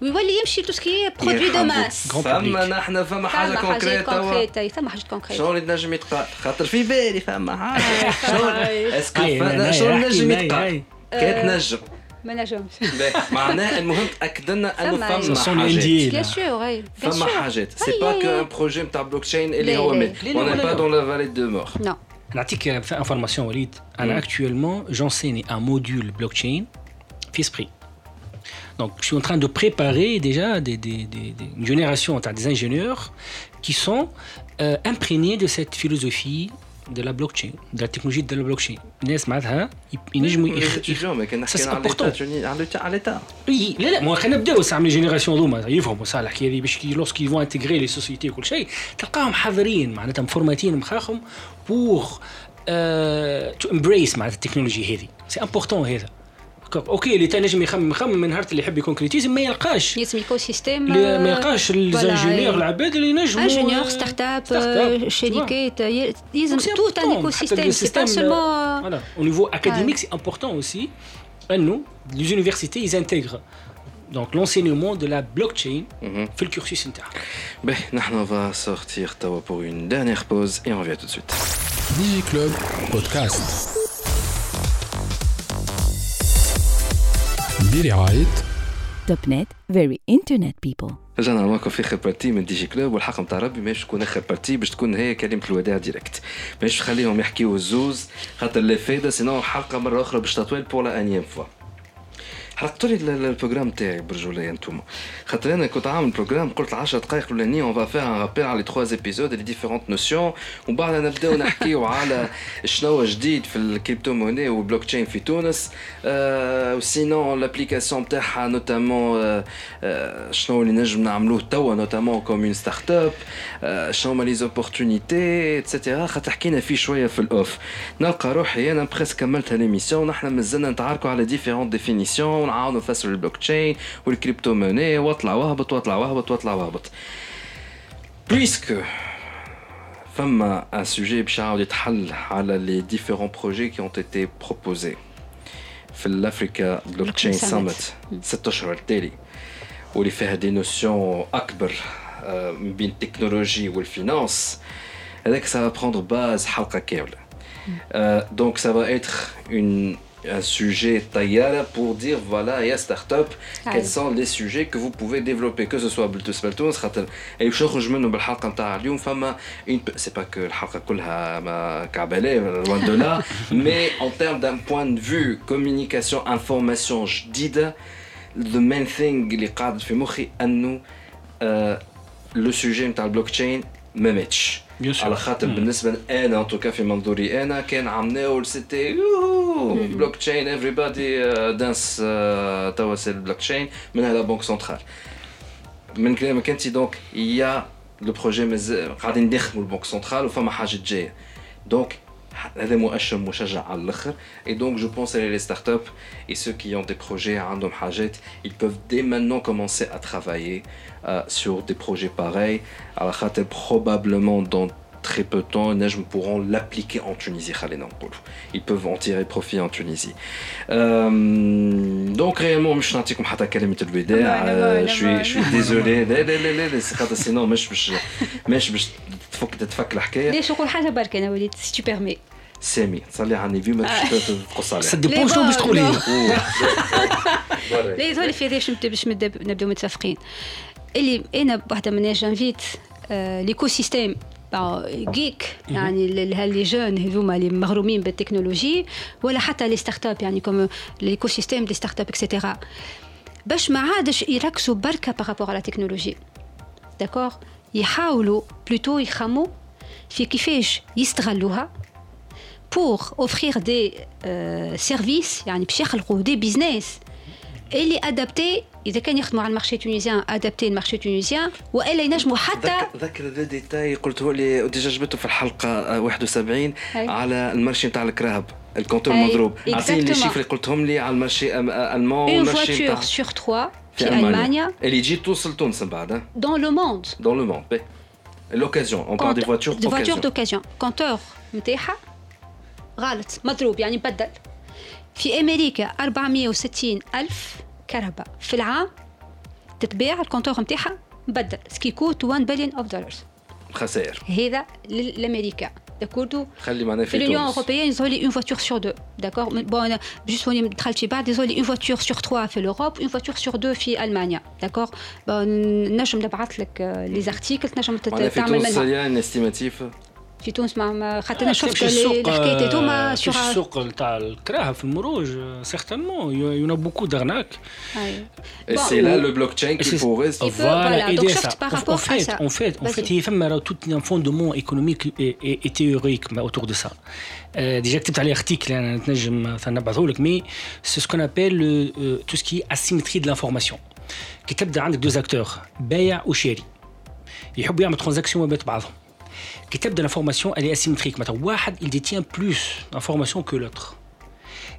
ويولي يمشي تو سكي برودوي دو ماس فما. نحن فما حاجة كونكريت كونكريت ثم حاجات كونكريت شلون نجم يتقال خاطر في بالي فما حاجة شلون اسكو هاي، هاي، فما- شلون هاي، نجم هاي، يتقال. كي تنجم ما نجمش باهي. معناه المهم تاكد لنا انه فما- فما Ce sont les حاجات NDA. بيان سور اي بيان فما سور حاجات سي أي، با أي، كو أي. ان بروجي نتاع بلوك تشين اللي لا، هو لا. مات لا، لا، اون لا، با لا. دون لا فالي دو مور نو نعطيك في انفورماسيون وليد انا اكtuellement j'enseigne un module blockchain في Esprit. Donc, je suis en train de préparer déjà des, des- des- des- une génération enfin, des ingénieurs qui sont euh, imprégnés de cette philosophie دو لا بلوكتشين دو لا تكنولوجي دو لا بلوكتشين الناس معناتها ينجموا يخدموا سي امبورتون على تاع لا لا مو خلينا نبداو ساعه من جينيراسيون هذوما يفهموا صح الحكاية هذه باش لوسكي فون انتيغري لي سوسيتي وكل شيء تلقاهم حاضرين معناتها مفورماتين مخاخهم بوغ تو امبريس معناتها التكنولوجي هذه سي امبورتون هذا هكاك اوكي اللي نجم يخمم يخمم من نهار اللي يحب يكونكريتيزم ما يلقاش يسمي ايكو سيستيم اللي ما يلقاش الانجينيور العباد اللي ينجموا انجينيور ستارت اب شركات لازم توت ان ايكو سيستيم سي با سولمون voilà au niveau académique c'est important aussi انه les universités ils intègrent donc l'enseignement de la blockchain في الكورسيس نتاعها Ben, on va sortir Tawa pour une dernière pause et on revient tout de suite. Digi Club Podcast. برعاية توب نت فيري انترنت بيبل رجعنا معكم في اخر بارتي من دي جي كلوب والحق نتاع ربي ماهيش تكون اخر بارتي باش تكون هي كلمة الوداع ديريكت. ماهيش تخليهم يحكيو الزوز خاطر لا فايدة سينو الحلقة مرة أخرى باش تطويل بور لا أنيام فوا. حرقتوا لي ال- البروجرام تاعي برجوليه انتوما خاطر أنا كنت عامل بروجرام قلت 10 دقائق الأولانية اون فا ان رابيل على لي تخوا ايبيزود لي ديفيرونت نوسيون ومن بعد نبداو نحكيو على شنو جديد في الكريبتو موني والبلوك تشين في تونس. آه وسينون لابليكاسيون تاعها نوتامون شنو اللي نجم نعملوه توا نوتامون كوم اون ستارت اب شنو لي زوبورتونيتي اتسيتيرا خاطر حكينا فيه شوية في الأوف. نلقى روحي أنا بريسك كملتها ليميسيون نحن مازلنا نتعاركوا على ديفيرونت ديفينيسيون ونعاونوا نفسروا البلوك تشين والكريبتو موني واطلع واهبط واطلع واهبط واطلع واهبط بويسكو فما ان سوجي باش يعاود يتحل على لي ديفيرون بروجي كي ont été proposés في الافريكا بلوك تشين Summit. سامت ست اشهر التالي واللي فيها دي نوسيون اكبر آه، من بين التكنولوجي والفينانس هذاك ça va prendre base حلقه كامله Euh, donc ça va être une, un sujet taillade pour dire voilà, il y a start-up, quels Aye. sont les sujets que vous pouvez développer, que ce soit Bluetooth Speltons, خاطر اي باش نخرج منه بالحلقه نتاع اليوم فما une سي با كو الحلقه كلها ما كعبالة loin de là mais en termes d'un point de vue communication information جديده the main thing اللي قاعد في مخي انه آه لو سوجي نتاع البلوك تشين ما ماتش Bien sûr. على خاطر مم. بالنسبه انا ان توكا في منظوري انا كان عملناو سيتي بلوك تشين everybody دانس توا سي البلوك تشين من هذا بنك سنترال من كلامك انت دونك يا لو بروجي مازال قاعدين نخدموا البنك سنترال وفما حاجه جايه دونك هذا مؤشر مشجع على الاخر et donc je pense à les startups et ceux qui ont des projets عندهم حاجات ils peuvent dès maintenant commencer à travailler euh, sur des projets pareils على خاطر probablement dans très peu de temps les gens pourront l'appliquer en Tunisie خلينا نقولوا ils peuvent en tirer profit en Tunisie euh, donc réellement مش نعطيكم حتى كلمة الوداع لا، euh, لا، لا، je suis لا. je suis désolé لا لا لا لا لا خاطر سينو مش باش مش باش تفك تتفك الحكايه ليش نقول حاجه برك انا وليد سي تو بيرمي سامي تصلي على النبي ما تقص تقص عليه ça dépend شنو باش تقول هي لا يظهر في هذا باش باش نبدا- نبداو متفقين اللي أنا واحدة من جانفيت ليكو سيستيم جيك يعني لي جون هذوما اللي مغرومين بالتكنولوجي ولا حتى لي ستارت اب يعني كوم ليكو سيستيم دي ستارت اب اكسيتيرا باش ما عادش يركزوا بركة بارابور على التكنولوجي داكور يحاولوا بلوتو يخموا في كيفاش يستغلوها pour offrir des euh, services يعني باش يخلقوا دي بيزنس اللي ادابتي اذا كان يخدموا على المارشي تونيزيان ادابتي المارشي تونيزيان والا ينجموا حتى ذك- ذكر ذا ديتاي قلته لي ديجا جبته في الحلقه آه، 71 أي. على المارشي نتاع الكراهب الكونتور أي، مضروب عطيني لي exactement. شيفر اللي قلتهم لي على المارشي أم- آه، المون اون والمارشي فواتور نتاع سور 3 في في المانيا اللي تجي توصل تونس من بعد dans le monde dans le monde l'occasion on parle des voitures دي فواتور occasion دوكازيون كونتور نتاعها غلط مضروب يعني بدل في امريكا 460 الف كهرباء. في العام تتباع الكونتور نتاعها بدل سكيكوت 1 بليون اوف دولارز خسائر. هذا للامريكان داكوردو خلي معنا في لونيون اوروبيا يزور لي اون فواتور سور دو داكور بون جوست وني دخلت في بعض يزولي اون فواتور سور تخوا في لوروب اون فواتور سور دو في المانيا داكور نجم نبعث لك لي زارتيكل تنجم تعمل منها في تونس استيماتيف في تونس ما- ما خاطر انا شفت تمشي لي- السوق الحكايات هذوما آه، sur تمشي السوق نتاع الكراهه في المروج سيغتانمون يون ا بوكو دارناك أيوة. et Bon, c'est là le blockchain qui c'est- pourrait Il peut, voilà, donc aider sauf ça. par En- rapport en à fait, ça. En fait, en Vas-y. fait, il y a tout un fondement économique et, et, et théorique mais autour de ça. Euh, déjà كتبت عليه article انا نتنجم مثلا نبعثه لك mais c'est ce qu'on appelle le, euh, tout ce qui est asymétrie de l'information. كي تبدا عندك دو اكتور بايع وشاري يحبوا يعملوا ترانزاكسيون ما بين بعضهم. كي تبدا l'information elle est asymétrique مثلا واحد il détient plus d'informations que l'autre.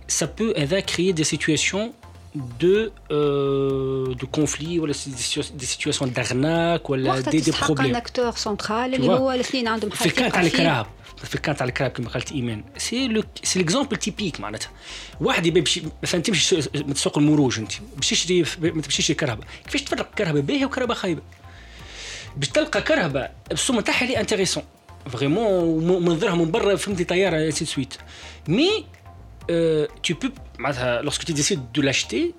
ça peut créer des situations de, euh, de conflits ou des situations d'arnaque ou des, des problèmes. un acteur central اللي هو الاثنين عندهم في الكان تاع الكراب في الكان تاع الكراب كما قالت ايمان سي لو سي ليكزومبل تيبيك معناتها واحد يبي مثلا تمشي من سوق المروج انت باش تشري ما تمشيش كرهبه كيفاش تفرق كرهبه باهيه وكرهبه خايبه باش تلقى كرهبه السوم تاعها لي انتريسون فريمون منظرها من برا فهمتي طياره سي سويت مي Euh, tu peux, lorsque tu décides de l'acheter,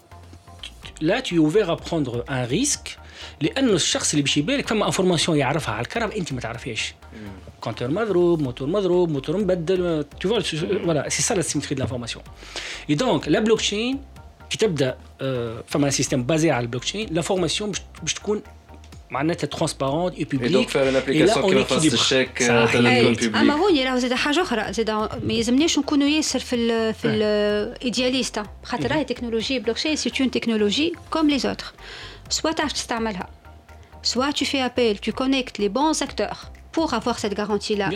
là tu es ouvert à prendre un risque لان الشخص اللي باش يبيع لك فما انفورماسيون يعرفها على الكرهب انت ما تعرفيهاش كونتور مضروب موتور مضروب موتور مبدل tu vois voilà c'est ça la symétrie de l'information et donc la blockchain كي تبدا فما سيستم بازي على البلوكشين لافورماسيون باش تكون معناتها ترونسبارون اي بوبليك دونك فعلا الابليكاسيون كيما فاس الشيك تكون بوبليك اما هوني راهو زاد حاجه اخرى زاد ما يلزمناش نكونوا ياسر في ال في الايدياليست خاطر راهي تكنولوجي بلوكشين سي اون تكنولوجي كوم لي زوتر سوا تعرف تستعملها سوا tu fais appel tu connectes les bons acteurs pour avoir cette garantie là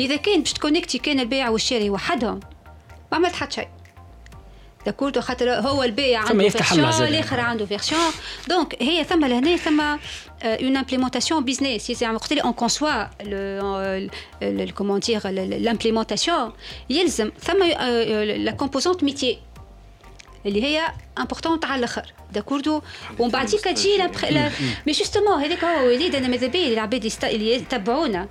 اذا كان باش تكونكتي كان البائع والشاري وحدهم ما عملت حتى شيء داكورد خاطر هو البائع عنده فيرسيون الآخر عنده فيرسيون دونك هي ثم لهنا ثم اون امبليمونتاسيون بيزنس زعما وقت اللي اون كونسوا كومون دير لامبليمونتاسيون يلزم ثم لا كومبوزونت ميتي اللي هي امبورطونت على الآخر داكوردو ومن بعديك تجي مي جوستومون هذاك هو وليد أنا ماذا بيا العباد اللي يتبعونا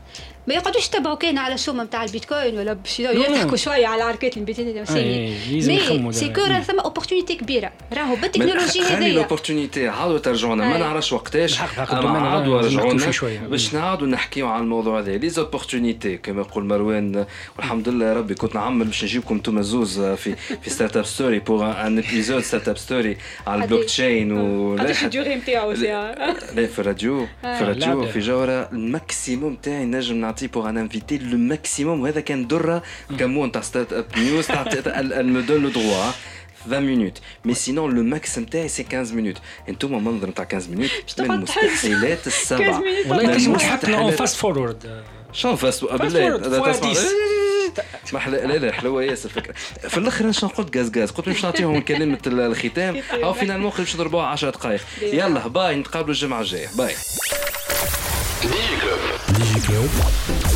ما يقعدوش يتبعوا كان على السوم نتاع البيتكوين ولا باش يضحكوا شوية على عركات البيتين مي سي كو ثم اوبورتونيتي كبيرة. راهو بالتكنولوجيا هذيا خلي الاوبورتونيتي عاودوا ترجعونا ما نعرفش وقتاش. أما عاودوا رجعونا باش نعاودوا نحكيو على الموضوع هذا. لي زوبورتونيتي كما يقول مروان والحمد لله يا ربي كنت نعمل باش نجيبكم أنتم زوز في في ستارت اب ستوري بوغ ان ابيزود ستارت اب ستوري على البلوك تشين و قداش الديوري نتاعو لا في الراديو في الراديو في جوهره الماكسيموم تاعي نجم نعطيه بوغ ان انفيتي لو ماكسيموم وهذا كان دره كمون تاع ستارت اب نيوز elle me donne le droit 20 minutes. Mais sinon le max نتاعي سي 15 minutes. أنتم منظر نتاع 15 minutes من المستحيلات السبعه والله تنجم تحط فاست فورورد شنو فاست بالله اسمح لا لا حلوة ياسر الفكرة في الآخر أنا قلت غاز غاز قلت مش نعطيهم كلمه الختام أو فينا الموقف باش نضربوها 10 دقائق يلا باي نتقابلوا الجمعه الجايه باي كلوب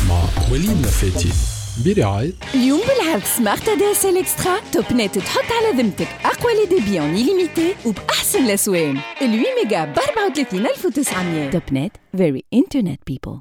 مع وليد نفاتي برعاية اليوم بالعرض سمارت ادي اس اكسترا توب نت تحط على ذمتك اقوى لي ديبي اون ليميتي وباحسن الاسوان ال 8 ميجا ب 34900 توب نت فيري انترنت بيبل